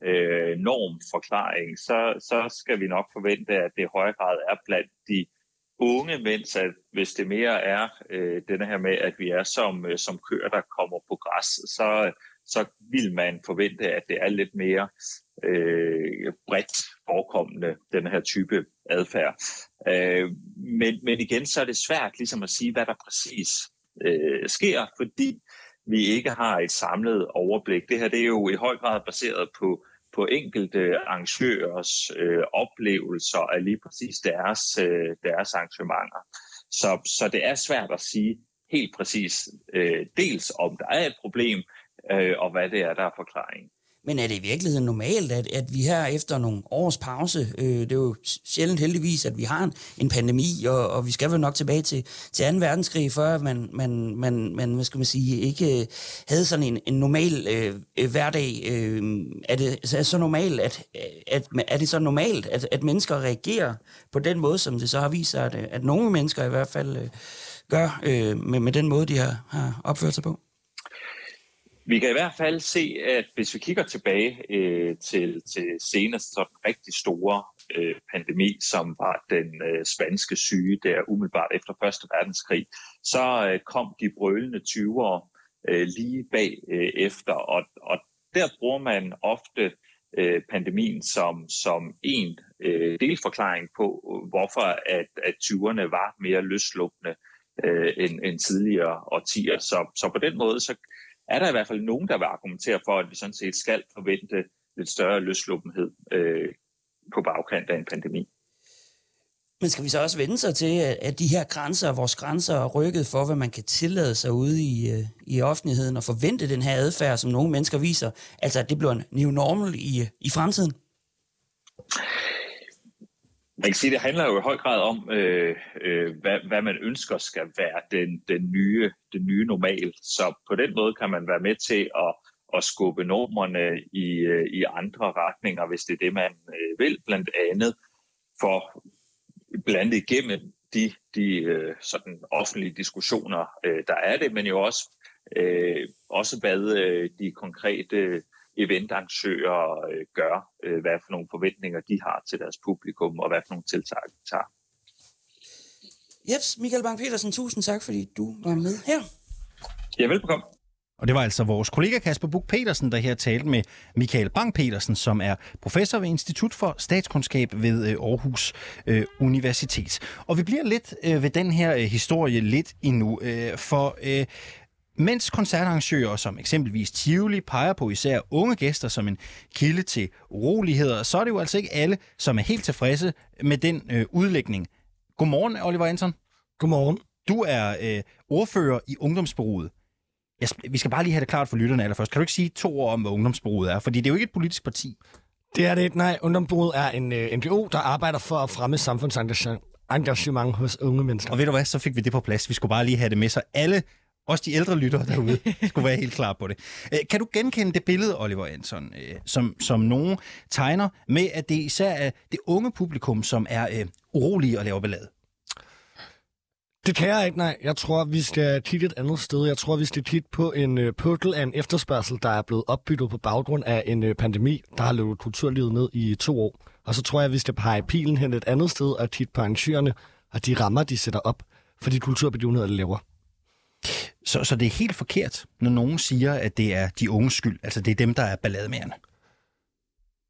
øh, normforklaring, så, så skal vi nok forvente, at det i høj grad er blandt de unge, mens at hvis det mere er øh, denne her med, at vi er som, øh, som køer, der kommer på græs, så, så vil man forvente, at det er lidt mere øh, bredt forekommende, den her type adfærd. Øh, men, men igen, så er det svært ligesom at sige, hvad der præcis øh, sker, fordi vi ikke har et samlet overblik. Det her det er jo i høj grad baseret på, på enkelte arrangørers øh, oplevelser af lige præcis deres, øh, deres arrangementer. Så, så det er svært at sige helt præcis øh, dels om der er et problem, øh, og hvad det er, der er forklaringen. Men er det i virkeligheden normalt, at, at vi her efter nogle års pause, øh, det er jo sjældent heldigvis, at vi har en, en pandemi, og, og vi skal vel nok tilbage til, til 2. verdenskrig, før man, man, man, man hvad skal man sige, ikke øh, havde sådan en, en normal øh, øh hverdag. Øh, er det er så normalt, at, at, er det så normalt, at, at mennesker reagerer på den måde, som det så har vist sig, at, at nogle mennesker i hvert fald øh, gør øh, med, med den måde, de har, har opført sig på? Vi kan i hvert fald se, at hvis vi kigger tilbage øh, til, til senest så den rigtig store øh, pandemi, som var den øh, spanske syge der umiddelbart efter Første Verdenskrig, så øh, kom de brølende 20'ere øh, lige bag øh, efter, og, og der bruger man ofte øh, pandemien som, som en øh, delforklaring på, hvorfor at, at 20'erne var mere løslukkende øh, end, end tidligere årtier. Så, så på den måde, så er der i hvert fald nogen, der vil argumentere for, at vi sådan set skal forvente lidt større løsluppenhed øh, på bagkant af en pandemi. Men skal vi så også vende sig til, at de her grænser, vores grænser er rykket for, hvad man kan tillade sig ude i, øh, i offentligheden og forvente den her adfærd, som nogle mennesker viser, altså at det bliver en new normal i, øh, i fremtiden? Man kan sige, det handler jo i høj grad om, øh, øh, hvad, hvad man ønsker skal være den, den, nye, den nye normal. Så på den måde kan man være med til at, at skubbe normerne i, øh, i andre retninger, hvis det er det, man øh, vil, blandt andet for blandt igennem de, de øh, sådan offentlige diskussioner, øh, der er det, men jo også, øh, også hvad øh, de konkrete eventarrangører øh, gør, øh, hvad for nogle forventninger de har til deres publikum, og hvad for nogle tiltag de tager. Jeps, Michael Bang-Petersen, tusind tak, fordi du var med her. Ja, velbekomme. Og det var altså vores kollega Kasper Buk petersen der her talte med Michael Bang-Petersen, som er professor ved Institut for Statskundskab ved øh, Aarhus Universitet. Og vi bliver lidt ved den her historie lidt endnu, for mens koncertarrangører som eksempelvis Tivoli peger på især unge gæster som en kilde til uroligheder, så er det jo altså ikke alle, som er helt tilfredse med den øh, udlægning. Godmorgen, Oliver Anton. Godmorgen. Du er øh, ordfører i Ungdomsbureauet. Jeg, vi skal bare lige have det klart for lytterne allerførst. Kan du ikke sige to ord om, hvad Ungdomsbureauet er? Fordi det er jo ikke et politisk parti. Det er det ikke, nej. Ungdomsbureauet er en øh, NGO, der arbejder for at fremme samfundsengagement hos unge mennesker. Og ved du hvad, så fik vi det på plads. Vi skulle bare lige have det med, så alle også de ældre lyttere derude skulle være helt klar på det. Øh, kan du genkende det billede, Oliver Anson, øh, som, som nogen tegner med, at det især er det unge publikum, som er øh, urolige og laver ballade? Det kan jeg ikke, nej. Jeg tror, vi skal kigge et andet sted. Jeg tror, vi skal kigge på en uh, purkel af en efterspørgsel, der er blevet opbygget på baggrund af en uh, pandemi, der har løbet kulturlivet ned i to år. Og så tror jeg, vi skal pege pilen hen et andet sted og kigge på arrangørerne og de rammer, de sætter op for de kulturbegivenheder, de laver. Så, så det er helt forkert, når nogen siger, at det er de unges skyld. Altså, det er dem, der er ballademærende.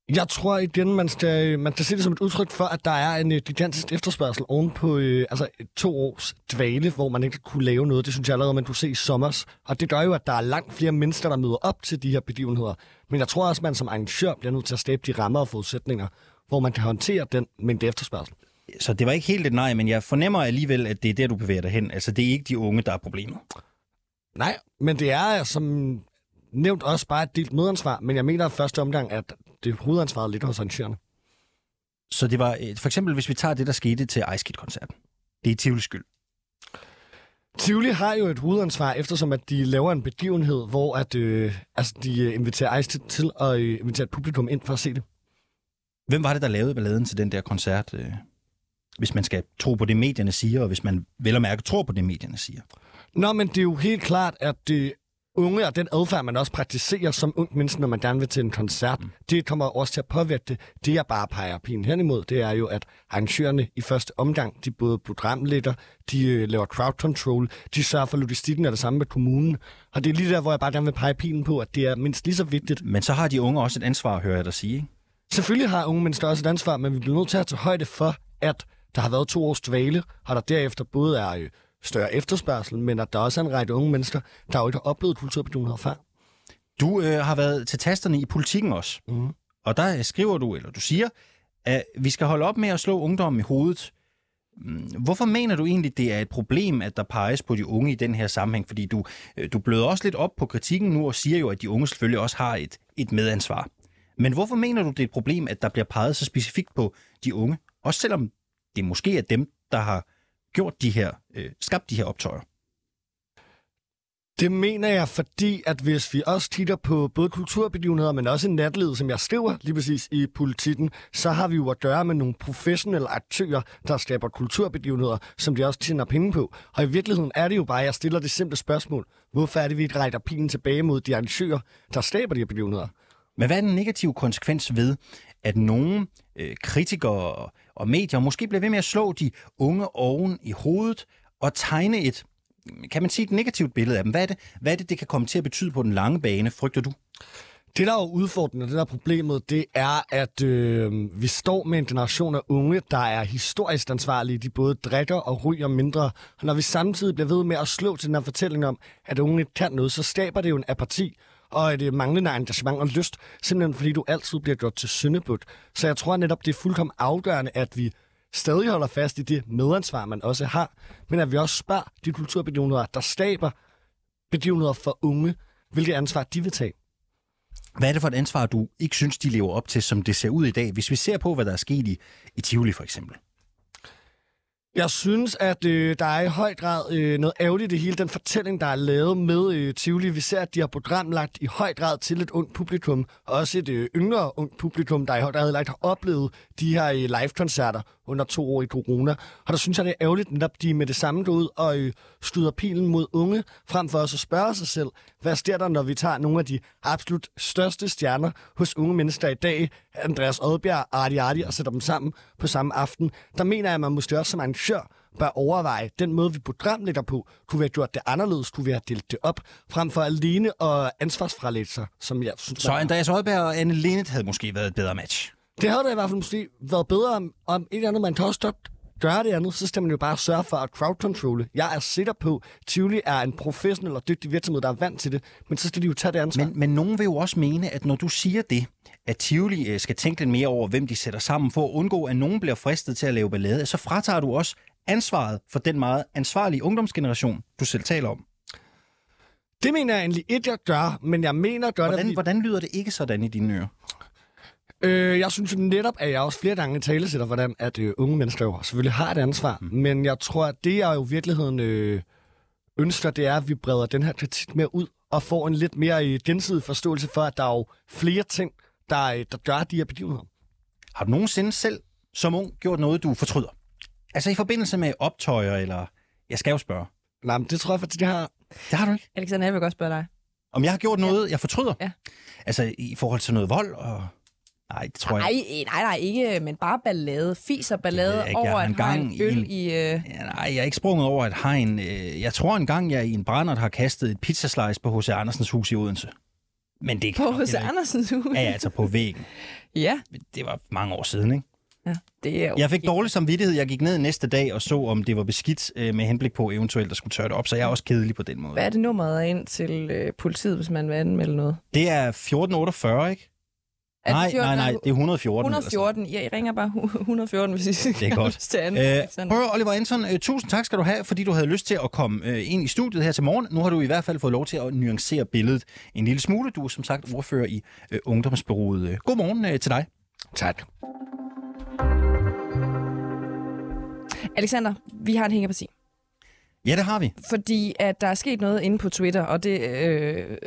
Jeg tror igen, man skal, man skal se det som et udtryk for, at der er en uh, gigantisk efterspørgsel oven på uh, altså, to års dvale, hvor man ikke kunne lave noget. Det synes jeg allerede, man kunne se i sommers. Og det gør jo, at der er langt flere mennesker, der møder op til de her begivenheder. Men jeg tror også, man som arrangør bliver nødt til at skabe de rammer og forudsætninger, hvor man kan håndtere den mængde efterspørgsel. så det var ikke helt et nej, men jeg fornemmer alligevel, at det er der, du bevæger dig hen. Altså, det er ikke de unge, der er problemet. Nej, men det er som nævnt også bare et delt medansvar, men jeg mener første omgang, at det er hovedansvaret lidt hos arrangørerne. Så det var, øh, for eksempel, hvis vi tager det, der skete til Ice Kid-koncerten. Det er Tivolis skyld. Tivoli har jo et hovedansvar, eftersom at de laver en begivenhed, hvor at, øh, altså, de øh, inviterer Ice til, til at øh, invitere et publikum ind for at se det. Hvem var det, der lavede balladen til den der koncert? Øh, hvis man skal tro på det, medierne siger, og hvis man vel og mærke tror på det, medierne siger. Nå, men det er jo helt klart, at det unge og den adfærd, man også praktiserer som ung menneske, når man gerne vil til en koncert, mm. det kommer også til at påvirke det. Det, jeg bare peger pigen hen imod, det er jo, at arrangørerne i første omgang, de både programlægger, de øh, laver crowd control, de sørger for logistikken og det samme med kommunen. Og det er lige der, hvor jeg bare gerne vil pege pilen på, at det er mindst lige så vigtigt. Men så har de unge også et ansvar, hører jeg dig sige, ikke? Selvfølgelig har unge mennesker også et ansvar, men vi bliver nødt til at tage højde for, at der har været to års dvale, og der derefter både er øh, større efterspørgsel, men at der også er en række unge mennesker, der jo ikke har oplevet kulturbegivenheder før. Du øh, har været til tasterne i politikken også, mm. og der skriver du, eller du siger, at vi skal holde op med at slå ungdommen i hovedet. Mm, Hvorfor mener du egentlig, det er et problem, at der peges på de unge i den her sammenhæng? Fordi du, øh, du bløder også lidt op på kritikken nu og siger jo, at de unge selvfølgelig også har et, et medansvar. Men hvorfor mener du, det er et problem, at der bliver peget så specifikt på de unge? Også selvom det måske er dem, der har gjort de her, øh, skabt de her optøjer. Det mener jeg, fordi at hvis vi også kigger på både kulturbegivenheder, men også natlivet, som jeg skriver lige præcis i politikken, så har vi jo at gøre med nogle professionelle aktører, der skaber kulturbegivenheder, som de også tjener penge på. Og i virkeligheden er det jo bare, at jeg stiller det simple spørgsmål. Hvorfor er det, vi ikke retter pilen tilbage mod de arrangører, der skaber de her begivenheder? Men hvad er den negative konsekvens ved, at nogle øh, kritikere og medier måske bliver ved med at slå de unge oven i hovedet og tegne et, kan man sige, et negativt billede af dem? Hvad er det, hvad er det, det kan komme til at betyde på den lange bane, frygter du? Det, der er jo udfordrende, det der er problemet, det er, at øh, vi står med en generation af unge, der er historisk ansvarlige. De både drikker og ryger mindre. Og når vi samtidig bliver ved med at slå til den her fortælling om, at unge ikke kan noget, så skaber det jo en apati og et øh, manglende engagement og lyst, simpelthen fordi du altid bliver gjort til syndebud. Så jeg tror netop, det er fuldkommen afgørende, at vi stadig holder fast i det medansvar, man også har, men at vi også spørger de kulturbegivenheder, der skaber begivenheder for unge, hvilket ansvar de vil tage. Hvad er det for et ansvar, du ikke synes, de lever op til, som det ser ud i dag? Hvis vi ser på, hvad der er sket i, i Tivoli for eksempel. Jeg synes, at øh, der er i høj grad øh, noget ærgerligt i hele den fortælling, der er lavet med øh, Tivoli. Vi ser, at de har programlagt i høj grad til et ungt publikum, også et øh, yngre ungt publikum, der i høj grad har oplevet de her øh, live-koncerter under to år i corona. Og der synes jeg, det er ærgerligt, at de med det samme går ud og øh, skyder pilen mod unge, frem for også at spørge sig selv, hvad sker der, når vi tager nogle af de absolut største stjerner hos unge mennesker i dag, Andreas Odbjerg Arti Arti, og sætter dem sammen på samme aften. Der mener jeg, at man måske også som arrangør bør overveje, den måde, vi programlægger på, kunne vi have gjort det anderledes, kunne vi have delt det op, frem for alene og ansvarsfralægge sig, som jeg synes... Så Andreas Odbjerg og Anne Linnet havde måske været et bedre match? Det havde da i hvert fald måske været bedre om, om et eller andet, man kan også godt gøre det andet, så skal man jo bare sørge for at crowdcontrole. Jeg er sikker på, Tivoli er en professionel og dygtig virksomhed, der er vant til det, men så skal de jo tage det ansvar. Men, men nogen vil jo også mene, at når du siger det, at Tivoli øh, skal tænke lidt mere over, hvem de sætter sammen, for at undgå, at nogen bliver fristet til at lave ballade, så fratager du også ansvaret for den meget ansvarlige ungdomsgeneration, du selv taler om. Det mener jeg egentlig ikke, jeg gør, men jeg mener godt, hvordan, at... Vi... Hvordan lyder det ikke sådan i dine ører? Øh, jeg synes netop, at jeg også flere gange tale sætter, hvordan at øh, unge mennesker jo selvfølgelig har et ansvar. Mm. Men jeg tror, at det, jeg jo i virkeligheden øh, ønsker, det er, at vi breder den her kritik mere ud og får en lidt mere øh, gensidig forståelse for, at der er jo flere ting, der, øh, der gør de her begivenheder. Har du nogensinde selv som ung gjort noget, du fortryder? Altså i forbindelse med optøjer, eller... Jeg skal jo spørge. Nej, men det tror jeg faktisk, det har. Det har du ikke? Alexander, jeg vil godt spørge dig. Om jeg har gjort noget, ja. jeg fortryder? Ja. Altså i forhold til noget vold og... Nej, det tror nej, jeg Nej, nej, ikke, men bare ballade. Fis og ballade ikke. over en et hegn øl i... uh... ja, nej, jeg er ikke sprunget over et hegn. Jeg tror engang, jeg i en brændert har kastet et pizzaslice på H.C. Andersens hus i Odense. Men det På H.C. Andersens hus? Ja, altså på væggen. ja. Det var mange år siden, ikke? Ja, det er okay. Jeg fik dårlig samvittighed. Jeg gik ned næste dag og så, om det var beskidt øh, med henblik på eventuelt at skulle tørre det op, så jeg er også kedelig på den måde. Hvad er det nummeret ind til øh, politiet, hvis man vil anmelde noget? Det er 1448, ikke? Er Nej, 14? nej, nej, det er 114. eller sådan. 114. Ja, jeg ringer bare 114, hvis I Det er godt. til andet. Øh, prøv, Oliver Anton, øh, tusind tak skal du have, fordi du havde lyst til at komme øh, ind i studiet her til morgen. Nu har du i hvert fald fået lov til at nuancere billedet en lille smule. Du er som sagt ordfører i øh, Ungdomsbureauet. Øh, God morgen øh, til dig. Tak. Alexander, vi har en hængeparti. Ja, det har vi. Fordi at der er sket noget inde på Twitter, og det, øh,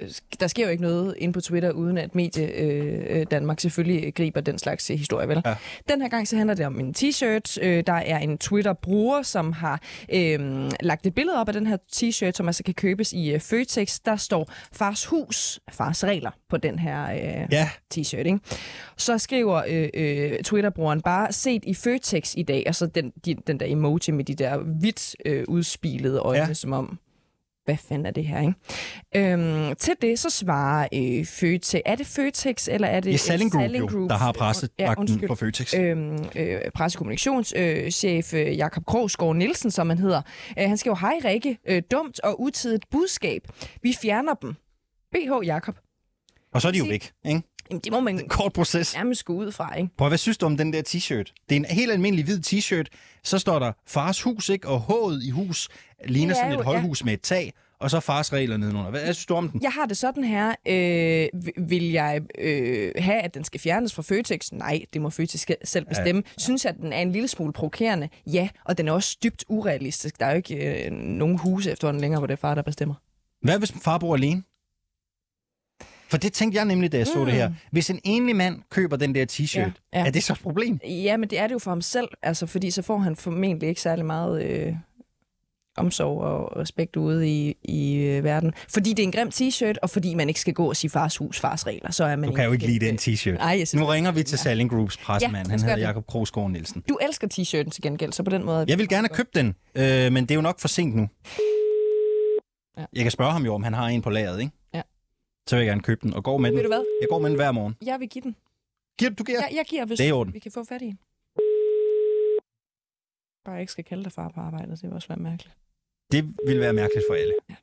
der sker jo ikke noget inde på Twitter, uden at Medie øh, Danmark selvfølgelig griber den slags øh, historie, vel? Ja. Den her gang så handler det om en t-shirt. Øh, der er en Twitter-bruger, som har øh, lagt et billede op af den her t-shirt, som altså kan købes i øh, Føtex. Der står fars hus, fars regler på den her øh, Ja, t-shirt. Ikke? Så skriver øh, øh, Twitter-brugeren bare, set i Føtex i dag, altså den, de, den der emoji med de der vidt øh, udspilede øjne, Ja. ja. som om, hvad fanden er det her, ikke? Øhm, til det så svarer øh, Føtex, er det Føtex, eller er det er Salling Group, Salling jo, der har pressedragten undskyld. for Føtex. Øhm, øh, pressekommunikationschef øh, Jakob Krogsgaard Nielsen, som han hedder. Øh, han skriver, hej Rikke, øh, dumt og utidigt budskab. Vi fjerner dem. BH Jakob. Og så er de jo væk, ikke? Jamen, det må man Kort proces. nærmest gå ud fra, ikke? Prøv, hvad synes du om den der t-shirt? Det er en helt almindelig hvid t-shirt. Så står der fars hus, ikke? Og H'et i hus ligner er sådan et jo- ja. højhus med et tag. Og så fars regler nedenunder. Hvad, hvad synes du om den? Jeg har det sådan her. Øh, vi- vil jeg øh, have, at den skal fjernes fra Føtex? Nej, det må Føtex selv bestemme. Ja. Synes jeg, at den er en lille smule provokerende? Ja, og den er også dybt urealistisk. Der er jo ikke øh, nogen huse efterhånden længere, hvor det er far, der bestemmer. Hvad hvis far bor alene? For det tænkte jeg nemlig, da jeg så det her. Hvis en enlig mand køber den der t-shirt, Ja, ja. er det så et problem? Ja, men det er det jo for ham selv, altså, fordi så får han formentlig ikke særlig meget øh, omsorg og respekt ude i, i øh, verden. Fordi det er en grim t-shirt, og fordi man ikke skal gå og sige fars hus, fars regler, så er man Du kan jo ikke lide den t-shirt. Nej, jeg synes, Nu ringer vi til Salling Groups pressemand. Ja, Han hedder. Jakob Krogsgaard Nielsen. Du elsker t-shirten til gengæld, så på den måde... Jeg vil gerne købe den, øh, men det er jo nok for sent nu. Ja. Jeg kan spørge ham jo, om han har en på lageret, ikke? Ja. Så vil jeg gerne købe den og går med den. Ved du hvad? Jeg går med den hver morgen. Jeg vil give den. Giver, du giver? Ja, jeg giver, hvis Det er i orden. vi kan få fat i en. Bare jeg ikke skal kalde dig far på arbejdet, det vil også være mærkeligt. Det vil være mærkeligt for alle. Ja.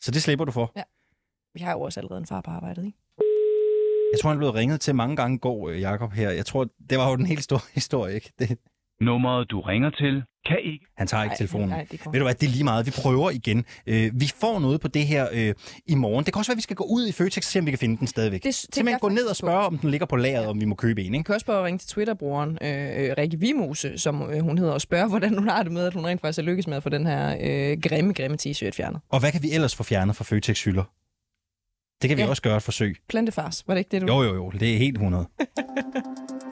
Så det slipper du for. Vi har jo også allerede en far på arbejdet, ikke? Jeg tror, han blevet ringet til mange gange i går, øh, Jakob her. Jeg tror, det var jo den helt store historie, ikke? Det, Nummeret, du ringer til, kan ikke... han tager ikke Nej, telefonen. nej, det. Ved du hvad, det er lige meget. Vi prøver igen. Øh, vi får noget på det her øh, i morgen. Det kan også være, at vi skal gå ud i Føtex og se, om vi kan finde den stadigvæk. Det Simpelthen gå ned og på. spørge, om den ligger på lageret, om vi må købe en, ikke? kan også bare ringe til Twitter-brugeren, øh, øh, Rikke Vimose, som øh, hun hedder, og spørge, hvordan hun har det med, at hun rent faktisk er lykkes med at få den her øh, grimme, grimme t-shirt fjernet. Og hvad kan vi ellers få fjernet fra Føtex hylder? Det kan vi Ja. også gøre et forsøg. Plantefars, var det ikke det, du... Jo, jo, jo. Det er helt 100.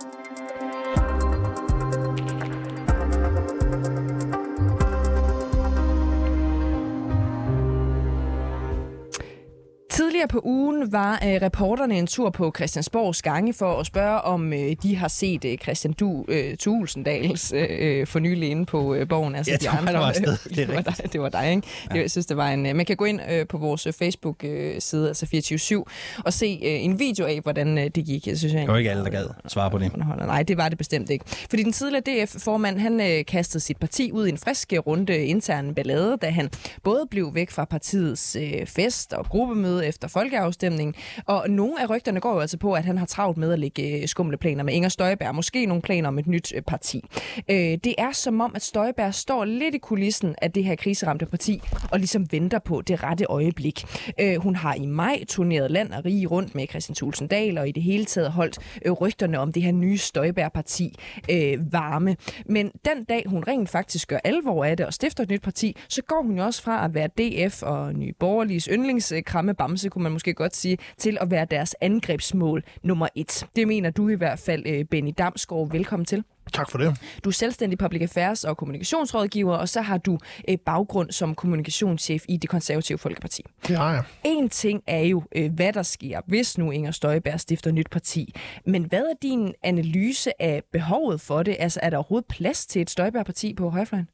通 Tidligere på ugen var øh, reporterne en tur på Christiansborgs gange for at spørge, om øh, de har set øh, Christian du, øh, Tulsendals øh, for nylig inde på øh, borgen. Altså, Jeg de tror, han var afsted. Det det, var dig, det var dig, ikke? Ja. Jeg synes, det var en... Øh, man kan gå ind øh, på vores øh, Facebook-side, altså 24 og se øh, en video af, hvordan øh, det gik. Jeg synes, jeg, Det var ikke alle, der gad svare på det. Nej, det var det bestemt ikke. Fordi den tidligere DF-formand, han øh, kastede sit parti ud i en frisk runde intern ballade, da han både blev væk fra partiets øh, fest og gruppemøde efter folkeafstemningen. Og nogle af rygterne går jo altså på, at han har travlt med at lægge øh, skumle planer med Inger Støjberg. Måske nogle planer om et nyt øh, parti. Øh, det er som om, at Støjberg står lidt i kulissen af det her kriseramte parti og ligesom venter på det rette øjeblik. Øh, hun har i maj turneret land og rige rundt med Christian Thulsen Dahl og i det hele taget holdt øh, rygterne om det her nye Støjberg-parti øh, varme. Men den dag, hun rent faktisk gør alvor af det og stifter et nyt parti, så går hun jo også fra at være DF og Nye Borgerliges yndlingskramme bamse, kunne man måske godt sige, til at være deres angrebsmål nummer et. Det mener du i hvert fald, øh, Benny Damsgaard. Velkommen til. Tak for det. Du er selvstændig public affairs og kommunikationsrådgiver, og så har du øh, baggrund som kommunikationschef i det konservative Folkeparti. Det har jeg. En ting er jo, øh, hvad der sker, hvis nu Inger Støjberg stifter nyt parti. Men hvad er din analyse af behovet for det? Altså, er der overhovedet plads til et Støjberg-parti på højrefløjen?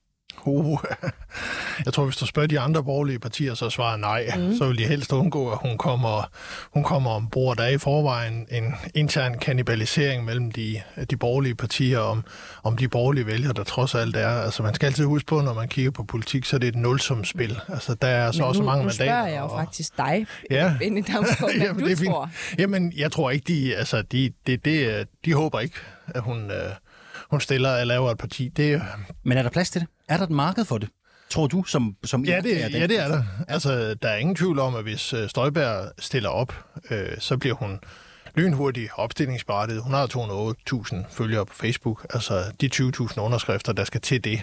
Uh, jeg tror, hvis du spørger de andre borgerlige partier, så svarer nej. Mm. Så vil de helst undgå, at hun kommer, hun kommer ombord. Der er i forvejen en intern kannibalisering mellem de, de borgerlige partier om, om de borgerlige vælgere, der trods alt er. Altså, man skal altid huske på, når man kigger på politik, så er det et nulsumspil. Altså, der er så Men også nu, mange nu mandater. spørger jeg jo faktisk dig, Ja. Benny Damsgaard, hvad Jamen, du det er fint. tror. Jamen, jeg tror ikke, de, altså, de, de, de, de håber ikke, at hun, øh, hun stiller eller laver et parti. Det, Men er der plads til det? Er der et marked for det? Tror du, som, som Ja, det, er ja, det er der. Altså, der er ingen tvivl om, at hvis øh, Støjberg stiller op, øh, så bliver hun lynhurtigt opstillingsberettiget. Hun har 208.000 følgere på Facebook. Altså, de 20.000 underskrifter, der skal til det,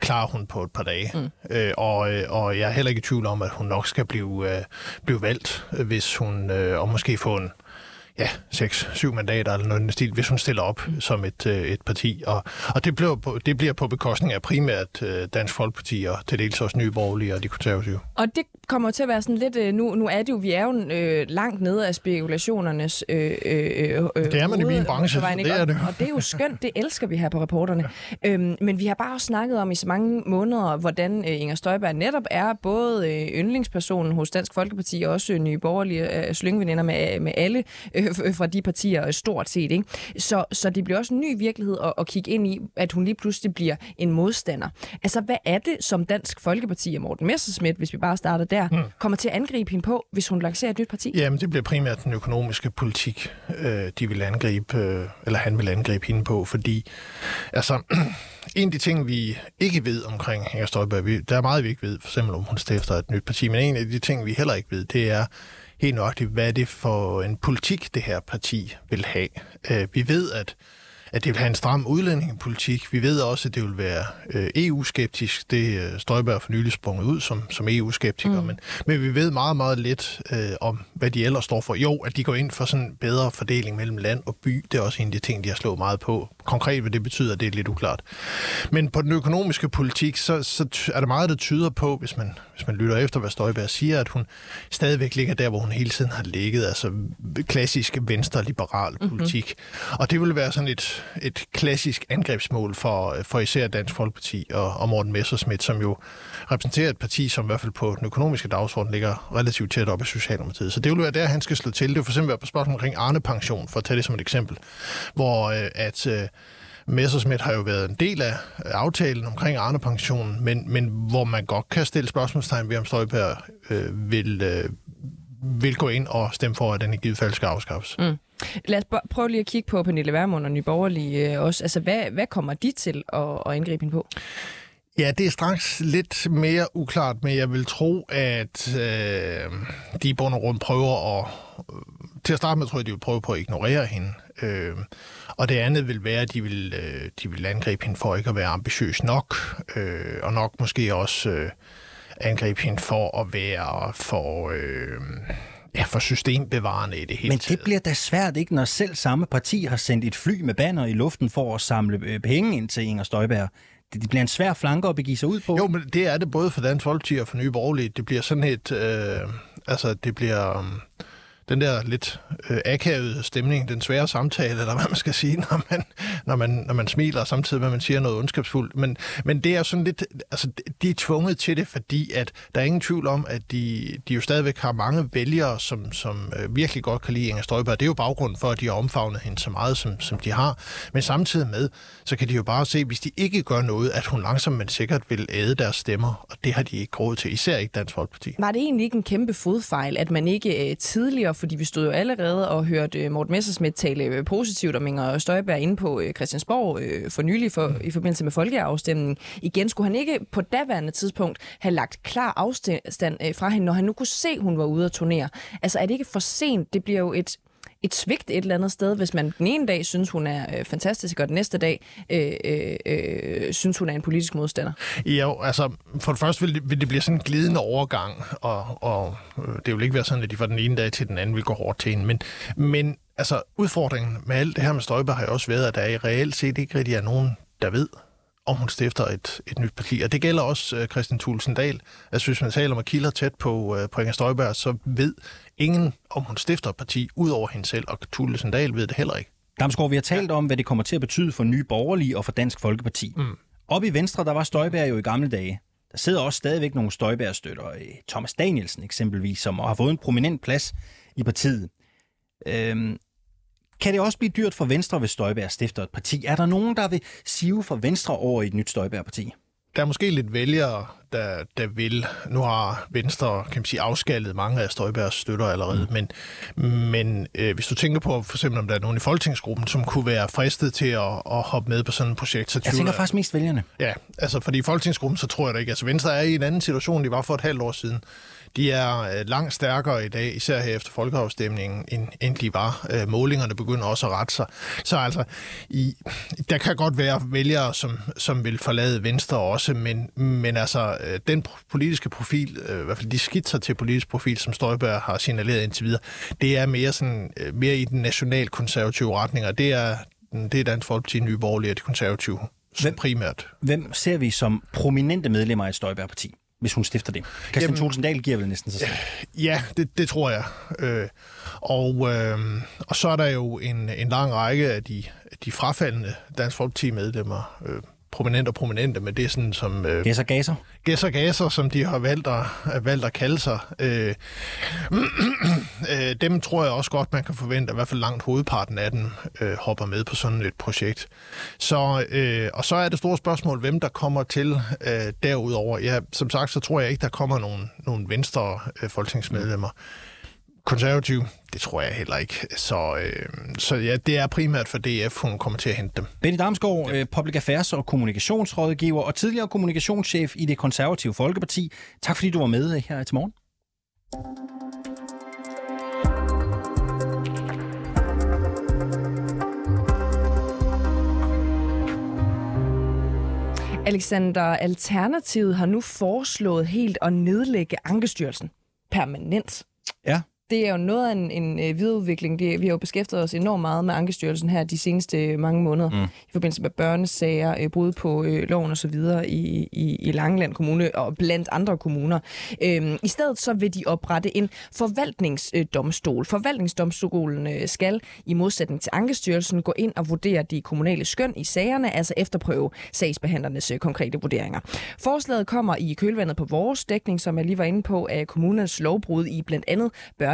klarer hun på et par dage. Mm. Øh, og, øh, og jeg er heller ikke i tvivl om, at hun nok skal blive, øh, blive valgt, hvis hun, øh, og måske få en ja, 6-7 mandater eller noget stil, hvis hun stiller op mm. som et, øh, et parti. Og, og det, bliver på, det bliver på bekostning af primært øh, Dansk Folkeparti og til dels også Nye Borgerlige og de konservative. Og det kommer til at være sådan lidt, øh, nu, nu er det jo, vi er jo øh, langt nede af spekulationernes øh, øh, øh, Det er man i min branche, vejen, det er det. Og, og det er jo skønt, det elsker vi her på reporterne. Øhm, men vi har bare også snakket om i så mange måneder, hvordan øh, Inger Støjberg netop er både øh, yndlingspersonen hos Dansk Folkeparti og også øh, nye borgerlige øh, slyngveninder med, med alle øh, f- fra de partier øh, stort set. Ikke? Så, så det bliver også en ny virkelighed at, at kigge ind i, at hun lige pludselig bliver en modstander. Altså, hvad er det, som Dansk Folkeparti og Morten Messerschmidt, hvis vi bare starter der, mm. kommer til at angribe hende på, hvis hun lancerer et nyt parti? Jamen, det bliver primært den økonomiske politik, øh, de vil angribe, øh, eller han vil angribe hende på, fordi altså, en af de ting, vi ikke ved omkring Inger Støjberg, vi, der er meget, vi ikke ved, for eksempel om hun stifter et nyt parti, men en af de ting, vi heller ikke ved, det er helt nøjagtigt, hvad det for en politik, det her parti vil have. Øh, vi ved, at at det vil have en stram udlændingepolitik. Vi ved også, at det vil være øh, EU-skeptisk. Det er Støjberg for nylig sprunget ud som, som EU-skeptiker. Mm. Men, men vi ved meget, meget lidt øh, om, hvad de ellers står for. Jo, at de går ind for sådan en bedre fordeling mellem land og by. Det er også en af de ting, de har slået meget på. Konkret, hvad det betyder, det er lidt uklart. Men på den økonomiske politik, så, så er der meget, der tyder på, hvis man, hvis man lytter efter, hvad Støjberg siger, at hun stadigvæk ligger der, hvor hun hele tiden har ligget. Altså klassisk venstre-liberal Mhm. politik. Og det vil være sådan et, et klassisk angrebsmål for, for især Dansk Folkeparti og, og Morten Messerschmidt, som jo repræsenterer et parti, som i hvert fald på den økonomiske dagsorden ligger relativt tæt op af Socialdemokratiet. Så det vil være der, han skal slå til. Det vil for eksempel være på spørgsmål omkring Arne-pension, for at tage det som et eksempel, hvor øh, at... Øh, Messerschmidt har jo været en del af aftalen omkring Arne-pensionen, men, men hvor man godt kan stille spørgsmålstegn ved, om Støjberg øh, vil, øh, vil gå ind og stemme for, at den i givet fald skal afskaffes. Mm. Lad os prøve lige at kigge på Pernille Vermund og Nye Borgerlige øh, også. Altså, hvad, hvad kommer de til at, at angribe hende på? Ja, det er straks lidt mere uklart, men jeg vil tro, at øh, de i bund og grund prøver at... Øh, til at starte med tror jeg, de vil prøve på at ignorere hende. Øh, og det andet vil være, at de vil, øh, de vil angribe hende for ikke at være ambitiøs nok, øh, og nok måske også øh, angribe hende for at være for... Øh, ja, for systembevarende i det hele Men det bliver da svært, ikke, når selv samme parti har sendt et fly med banner i luften for at samle øh, penge ind til Inger Støjberg. Det, det bliver en svær flanke at begive sig ud på. Jo, men det er det både for Dansk Folkeparti og for Nye Borgerlige. Det bliver sådan et... Øh, altså, det bliver... Um, den der lidt øh, akavede stemning, den svære samtale, eller hvad man skal sige, når man, når man, når man smiler, samtidig med, at man siger noget ondskabsfuldt. Men, men det er sådan lidt, altså de er tvunget til det, fordi at der er ingen tvivl om, at de, de jo stadigvæk har mange vælgere, som, som øh, virkelig godt kan lide Inger Støjberg. Det er jo baggrunden for, at de har omfavnet hende så meget, som, som de har. Men samtidig med, så kan de jo bare se, hvis de ikke gør noget, at hun langsomt men sikkert vil æde deres stemmer, og det har de ikke råd til, især ikke Dansk Folkeparti. Var det egentlig ikke en kæmpe fodfejl, at man ikke øh, tidligere, fordi vi stod jo allerede og hørte øh, Morten Messersmith tale øh, positivt om Inger Støjberg inde på øh, Christiansborg for nylig for, i forbindelse med folkeafstemningen. Igen, skulle han ikke på daværende tidspunkt have lagt klar afstand fra hende, når han nu kunne se, hun var ude at turnere? Altså er det ikke for sent? Det bliver jo et et svigt et eller andet sted, hvis man den ene dag synes, hun er øh, fantastisk, og den næste dag øh, øh, øh, synes, hun er en politisk modstander. Jo, altså for det første vil det, vil det blive sådan en glidende overgang, og, og øh, det vil ikke være sådan, at de fra den ene dag til den anden vil gå hårdt til hende. Men, men altså udfordringen med alt det her med Støjberg har jo også været, at der i reelt set ikke rigtig er nogen, der ved, om hun stifter et, et nyt parti. Og det gælder også uh, Christian Thulesen Dahl. Altså hvis man taler med kilder tæt på, uh, på Inger Støjberg, så ved ingen, om hun stifter et parti, ud over hende selv, og Thulesen Dahl ved det heller ikke. Damsgaard, vi har talt om, hvad det kommer til at betyde for nye borgerlige og for Dansk Folkeparti. Mm. Op i Venstre, der var Støjberg jo i gamle dage. Der sidder også stadigvæk nogle Støjberg-støtter. Øh, Thomas Danielsen eksempelvis, som har fået en prominent plads i partiet. Øhm, kan det også blive dyrt for Venstre, hvis Støjberg stifter et parti? Er der nogen, der vil sive for Venstre over i et nyt Støjberg-parti? Der er måske lidt vælgere, der, der vil. Nu har Venstre, kan man sige, afskaldet mange af Støjbergs støtter allerede, mm. men, men øh, hvis du tænker på, for eksempel om der er nogen i folketingsgruppen, som kunne være fristet til at, at hoppe med på sådan et projekt, så Jeg tænker faktisk mest vælgerne. Ja, altså fordi i folketingsgruppen, så tror jeg da ikke. Altså Venstre er i en anden situation, end de var for et halvt år siden. De er øh, langt stærkere i dag, især her efter folkeafstemningen, end, end de var. Øh, målingerne begynder også at rette sig. Så altså, i, der kan godt være vælgere, som, som vil forlade Venstre også, men, men altså, øh, den politiske profil, øh, i hvert fald de skitser til politisk profil, som Støjberg har signaleret indtil videre, det er mere, sådan, mere i den nationalkonservative retning, og det er, det er Dansk Folkeparti, Nye Borgerlige og de konservative Hvem- primært. Hvem ser vi som prominente medlemmer af Støjberg-parti, hvis hun stifter det? Christian Jamen- Dahl giver vel næsten sig selv. Ja, det, det tror jeg. Øh, og, øh, og så er der jo en, en lang række af de, de frafaldende Dansk Folkeparti-medlemmer, øh, prominente og prominente, men det er sådan som... Øh, Gæsser gaser? gæsser gasser, som de har valgt at, at, valgt at kalde sig. Øh, øh, dem tror jeg også godt, man kan forvente, at i hvert fald langt hovedparten af dem øh, hopper med på sådan et projekt. Så, øh, og så er det store spørgsmål, hvem der kommer til øh, derudover. Ja, som sagt, så tror jeg ikke, der kommer nogen, nogen venstre øh, folketingsmedlemmer. Konservativ, det tror jeg heller ikke. Så, øh, så ja, det er primært for DF, hun kommer til at hente dem. Benny Damsgaard, ja. Public Affairs og kommunikationsrådgiver og tidligere kommunikationschef i det konservative Folkeparti. Tak fordi du var med øh, her til morgen. Alexander, Alternativet har nu foreslået helt at nedlægge Ankestyrelsen permanent. Ja. Det er jo noget af en, en øh, videreudvikling. Det, vi har jo beskæftiget os enormt meget med Ankestyrelsen her de seneste mange måneder, mm. i forbindelse med børnesager, øh, brud på øh, loven og så videre i, i, i Langeland Kommune og blandt andre kommuner. Øhm, I stedet så vil de oprette en forvaltningsdomstol. Forvaltningsdomstolen øh, skal i modsætning til Ankestyrelsen gå ind og vurdere de kommunale skøn i sagerne, altså efterprøve sagsbehandlernes øh, konkrete vurderinger. Forslaget kommer i kølvandet på vores dækning, som jeg lige var inde på, af kommunernes lovbrud i blandt andet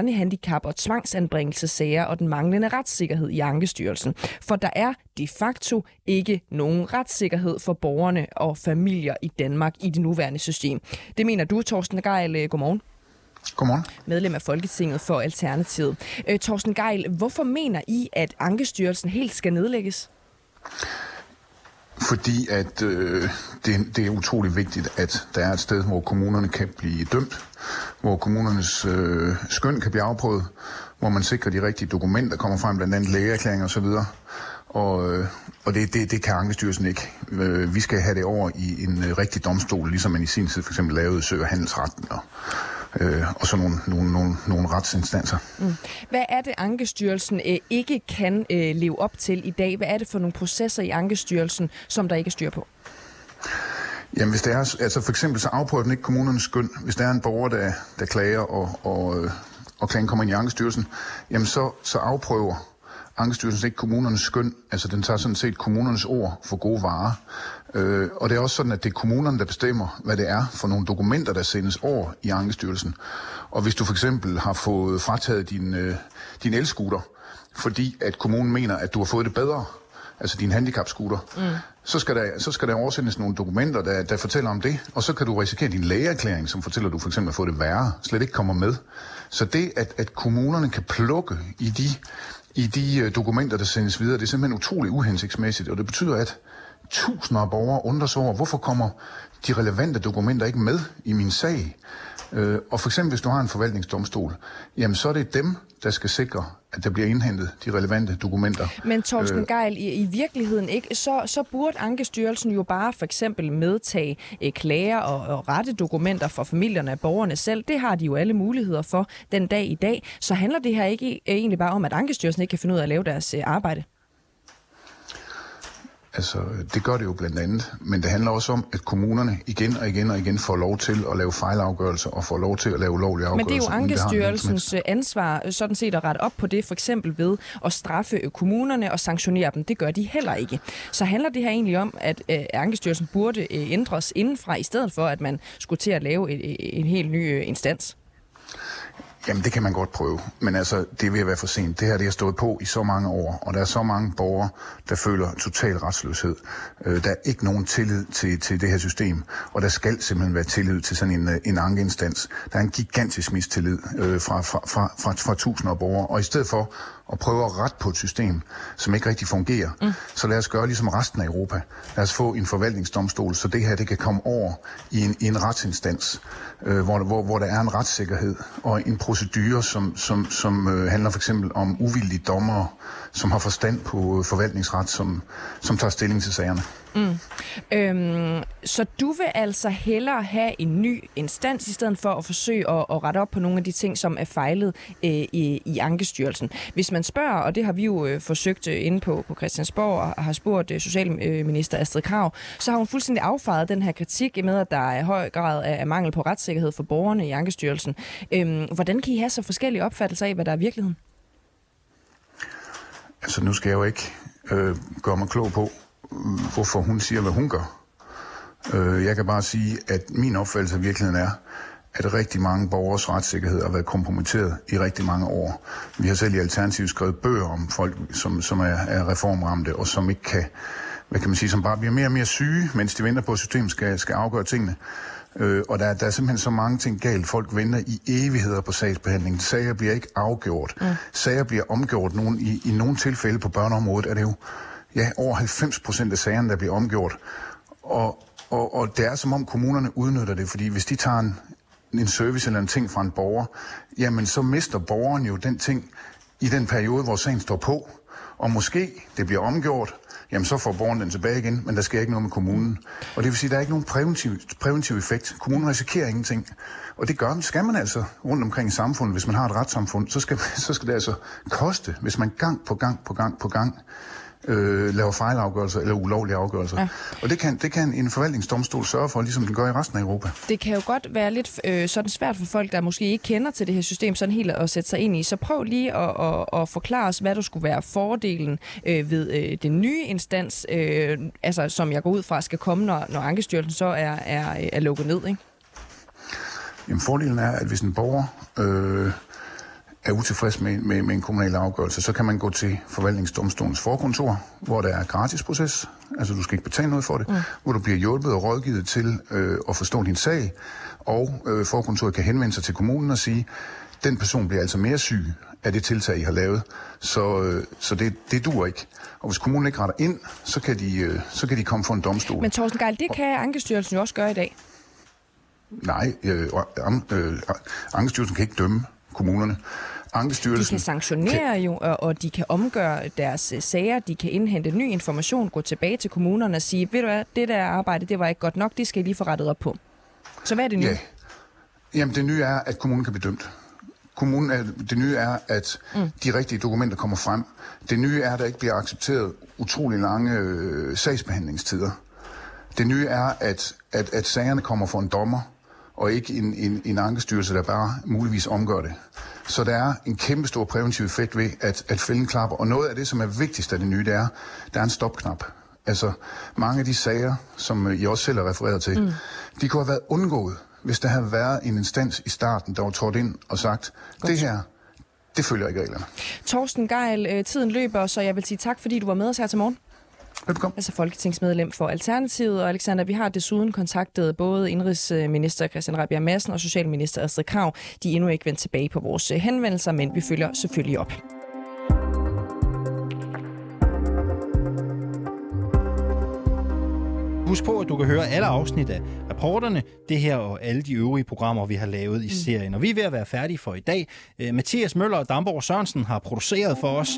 børnehandicap og tvangsanbringelsesager og den manglende retssikkerhed i Ankestyrelsen. For der er de facto ikke nogen retssikkerhed for borgerne og familier i Danmark i det nuværende system. Det mener du, Torsten Geil. Godmorgen. Godmorgen. Medlem af Folketinget for Alternativet. Øh, Torsten Geil, hvorfor mener I, at Ankestyrelsen helt skal nedlægges? Fordi at øh, det, det er utrolig vigtigt, at der er et sted, hvor kommunerne kan blive dømt, hvor kommunernes øh, skøn kan blive afprøvet, hvor man sikrer de rigtige dokumenter, kommer frem, blandt andet lægeerklæringer osv. Og, øh, og det, det, det kan Ankestyrelsen ikke. Øh, vi skal have det over i en øh, rigtig domstol, ligesom man i sin tid for eksempel lavede Sø- og Handelsretten og, øh, og så nogle, nogle, nogle, nogle retsinstanser. Mm. Hvad er det, Ankestyrelsen øh, ikke kan øh, leve op til i dag? Hvad er det for nogle processer i Ankestyrelsen, som der ikke er styr på? Jamen hvis det er, altså for eksempel så afprøver den ikke kommunernes skøn. Hvis der er en borger, der, der klager, og, og, øh, og klagen kommer ind i Ankestyrelsen, jamen så, så afprøver Ankestyrelsen ikke kommunernes skøn. Altså den tager sådan set kommunernes ord for gode varer. Øh, og det er også sådan, at det er kommunerne, der bestemmer, hvad det er for nogle dokumenter, der sendes over i Ankestyrelsen. Og hvis du for eksempel har fået frataget din, øh, din elskuter, fordi at kommunen mener, at du har fået det bedre, altså din handicapscooter, mm. så, skal der, så skal der oversendes nogle dokumenter, der, der fortæller om det, og så kan du risikere din lægeerklæring, som fortæller, at du for eksempel har fået det værre, slet ikke kommer med. Så det, at, at kommunerne kan plukke i de, i de øh, dokumenter, der sendes videre, det er simpelthen utrolig uhensigtsmæssigt, og det betyder, at tusinder af borgere undrer sig over, hvorfor kommer de relevante dokumenter ikke med i min sag? Øh, og for eksempel, hvis du har en forvaltningsdomstol, jamen så er det dem, der skal sikre, at der bliver indhentet de relevante dokumenter. Men Torsten Øh, Geil, i, i virkeligheden ikke, så, så burde Ankestyrelsen jo bare for eksempel medtage eh, klager og, og rette dokumenter for familierne og borgerne selv. Det har de jo alle muligheder for den dag i dag. Så handler det her ikke egentlig bare om, at Ankestyrelsen ikke kan finde ud af at lave deres eh, arbejde? Altså, det gør det jo blandt andet, men det handler også om, at kommunerne igen og igen og igen får lov til at lave fejlafgørelser og får lov til at lave ulovlige Men afgørelser. det er jo Ankestyrelsens øh, ansvar øh, sådan set at rette op på det, for eksempel ved at straffe øh, kommunerne og sanktionere dem. Det gør de heller ikke. Så handler det her egentlig om, at Ankestyrelsen burde ændres indenfra, i stedet for at man skulle til at lave en helt ny instans? Jamen, det kan man godt prøve. Men altså, det vil være for sent. Det her det har stået på i så mange år, og der er så mange borgere, der føler total retsløshed. Øh, der er ikke nogen tillid til, til det her system, og der skal simpelthen være tillid til sådan en, øh, en ankeinstans. Der er en gigantisk mistillid øh, fra, fra, fra, fra, fra tusinder af borgere, og i stedet for at prøve at rette på et system, som ikke rigtig fungerer, mm. så lad os gøre ligesom resten af Europa. Lad os få en forvaltningsdomstol, så det her det kan komme over i en, i en retsinstans, øh, hvor, hvor, hvor der er en retssikkerhed og en procedure, som, som, som øh, handler for eksempel om uvildige dommere, som har forstand på øh, forvaltningsret, som, som tager stilling til sagerne. Mm. Øhm, så du vil altså hellere have en ny instans, i stedet for at forsøge at, at rette op på nogle af de ting, som er fejlet øh, i, i Ankestyrelsen. Hvis man spørger, og det har vi jo øh, forsøgt øh, inde på, på Christiansborg, og har spurgt øh, Socialminister Astrid Krav, så har hun fuldstændig affejet den her kritik med, at der er høj grad af, af mangel på retssikkerhed for borgerne i Ankestyrelsen. Øhm, hvordan kan I have så forskellige opfattelser af, hvad der er virkeligheden? Altså, nu skal jeg jo ikke øh, gøre mig klog på, hvorfor hun siger, hvad hun gør. Øh, jeg kan bare sige, at min opfattelse af virkeligheden er, at rigtig mange borgers retssikkerhed har været kompromitteret i rigtig mange år. Vi har selv i Alternativet skrevet bøger om folk, som, som er, er reformramte, og som ikke kan, hvad kan man sige, som bare bliver mere og mere syge, mens de venter på, at systemet skal, skal afgøre tingene. Øh, og der, der er simpelthen så mange ting galt. Folk venter i evigheder på sagsbehandling. Sager bliver ikke afgjort. Mm. Sager bliver omgjort. Nogen, i, I nogle tilfælde på børneområdet er det jo ja, over 90 procent af sagerne, der bliver omgjort. Og, og, og det er som om kommunerne udnytter det, fordi hvis de tager en, en service eller en ting fra en borger, jamen så mister borgeren jo den ting i den periode, hvor sagen står på. Og måske det bliver omgjort, jamen så får borgeren den tilbage igen, men der sker ikke noget med kommunen. Og det vil sige, at der er ikke nogen præventiv, præventiv effekt. Kommunen risikerer ingenting. Og det gør, skal man altså rundt omkring i samfundet, hvis man har et retssamfund, så skal, så skal det altså koste, hvis man gang på gang på gang på gang øh, laver fejlafgørelser eller ulovlige afgørelser. Ja. Og det kan, det kan en forvaltningsdomstol sørge for, ligesom den gør i resten af Europa. Det kan jo godt være lidt øh, sådan svært for folk, der måske ikke kender til det her system, sådan helt at sætte sig ind i. Så prøv lige at, at, at forklare os, hvad der skulle være fordelen øh, ved øh, den nye instans, øh, altså, som jeg går ud fra skal komme, når, når Ankestyrelsen så er, er, er lukket ned, ikke? Jamen, fordelen er, at hvis en borger øh, er utilfreds med, med, med en kommunal afgørelse, så kan man gå til forvaltningsdomstolens forkontor, hvor der er gratis proces, altså du skal ikke betale noget for det, mm. hvor du bliver hjulpet og rådgivet til øh, at forstå din sag, og øh, forkontoret kan henvende sig til kommunen og sige, den person bliver altså mere syg af det tiltag, I har lavet, så, øh, så det, det dur ikke. Og hvis kommunen ikke retter ind, så kan de, øh, så kan de komme for en domstol. Men Thorsten Geil, det kan Ankestyrelsen jo også gøre i dag. Nej, øh, øh, Ankestyrelsen kan ikke dømme kommunerne. Ankestyrelsen... De kan sanktionere kan... jo, og, og de kan omgøre deres uh, sager, de kan indhente ny information, gå tilbage til kommunerne og sige, ved du hvad, det der arbejde, det var ikke godt nok, det skal I lige få rettet op på. Så hvad er det nye? Ja. Jamen det nye er, at kommunen kan blive dømt. Kommunen er, det nye er, at mm. de rigtige dokumenter kommer frem. Det nye er, at der ikke bliver accepteret utrolig lange øh, sagsbehandlingstider. Det nye er, at, at, at sagerne kommer for en dommer, og ikke en, en, en ankestyrelse, der bare muligvis omgør det. Så der er en kæmpe stor præventiv effekt ved, at, at fælden klapper. Og noget af det, som er vigtigst af det nye, det er, der er en stopknap. Altså, mange af de sager, som I også selv har refereret til, mm. de kunne have været undgået, hvis der havde været en instans i starten, der var trådt ind og sagt, Godt. det her, det følger ikke reglerne. Torsten Geil, øh, tiden løber, så jeg vil sige tak, fordi du var med os her til morgen. Velkommen. Altså folketingsmedlem for Alternativet. Og Alexander, vi har desuden kontaktet både indrigsminister Christian Rabia Madsen og socialminister Astrid Krav. De er endnu ikke vendt tilbage på vores henvendelser, men vi følger selvfølgelig op. Husk på, at du kan høre alle afsnit af rapporterne, det her og alle de øvrige programmer, vi har lavet i serien. Og vi er ved at være færdige for i dag. Øh, Mathias Møller og Damborg Sørensen har produceret for os.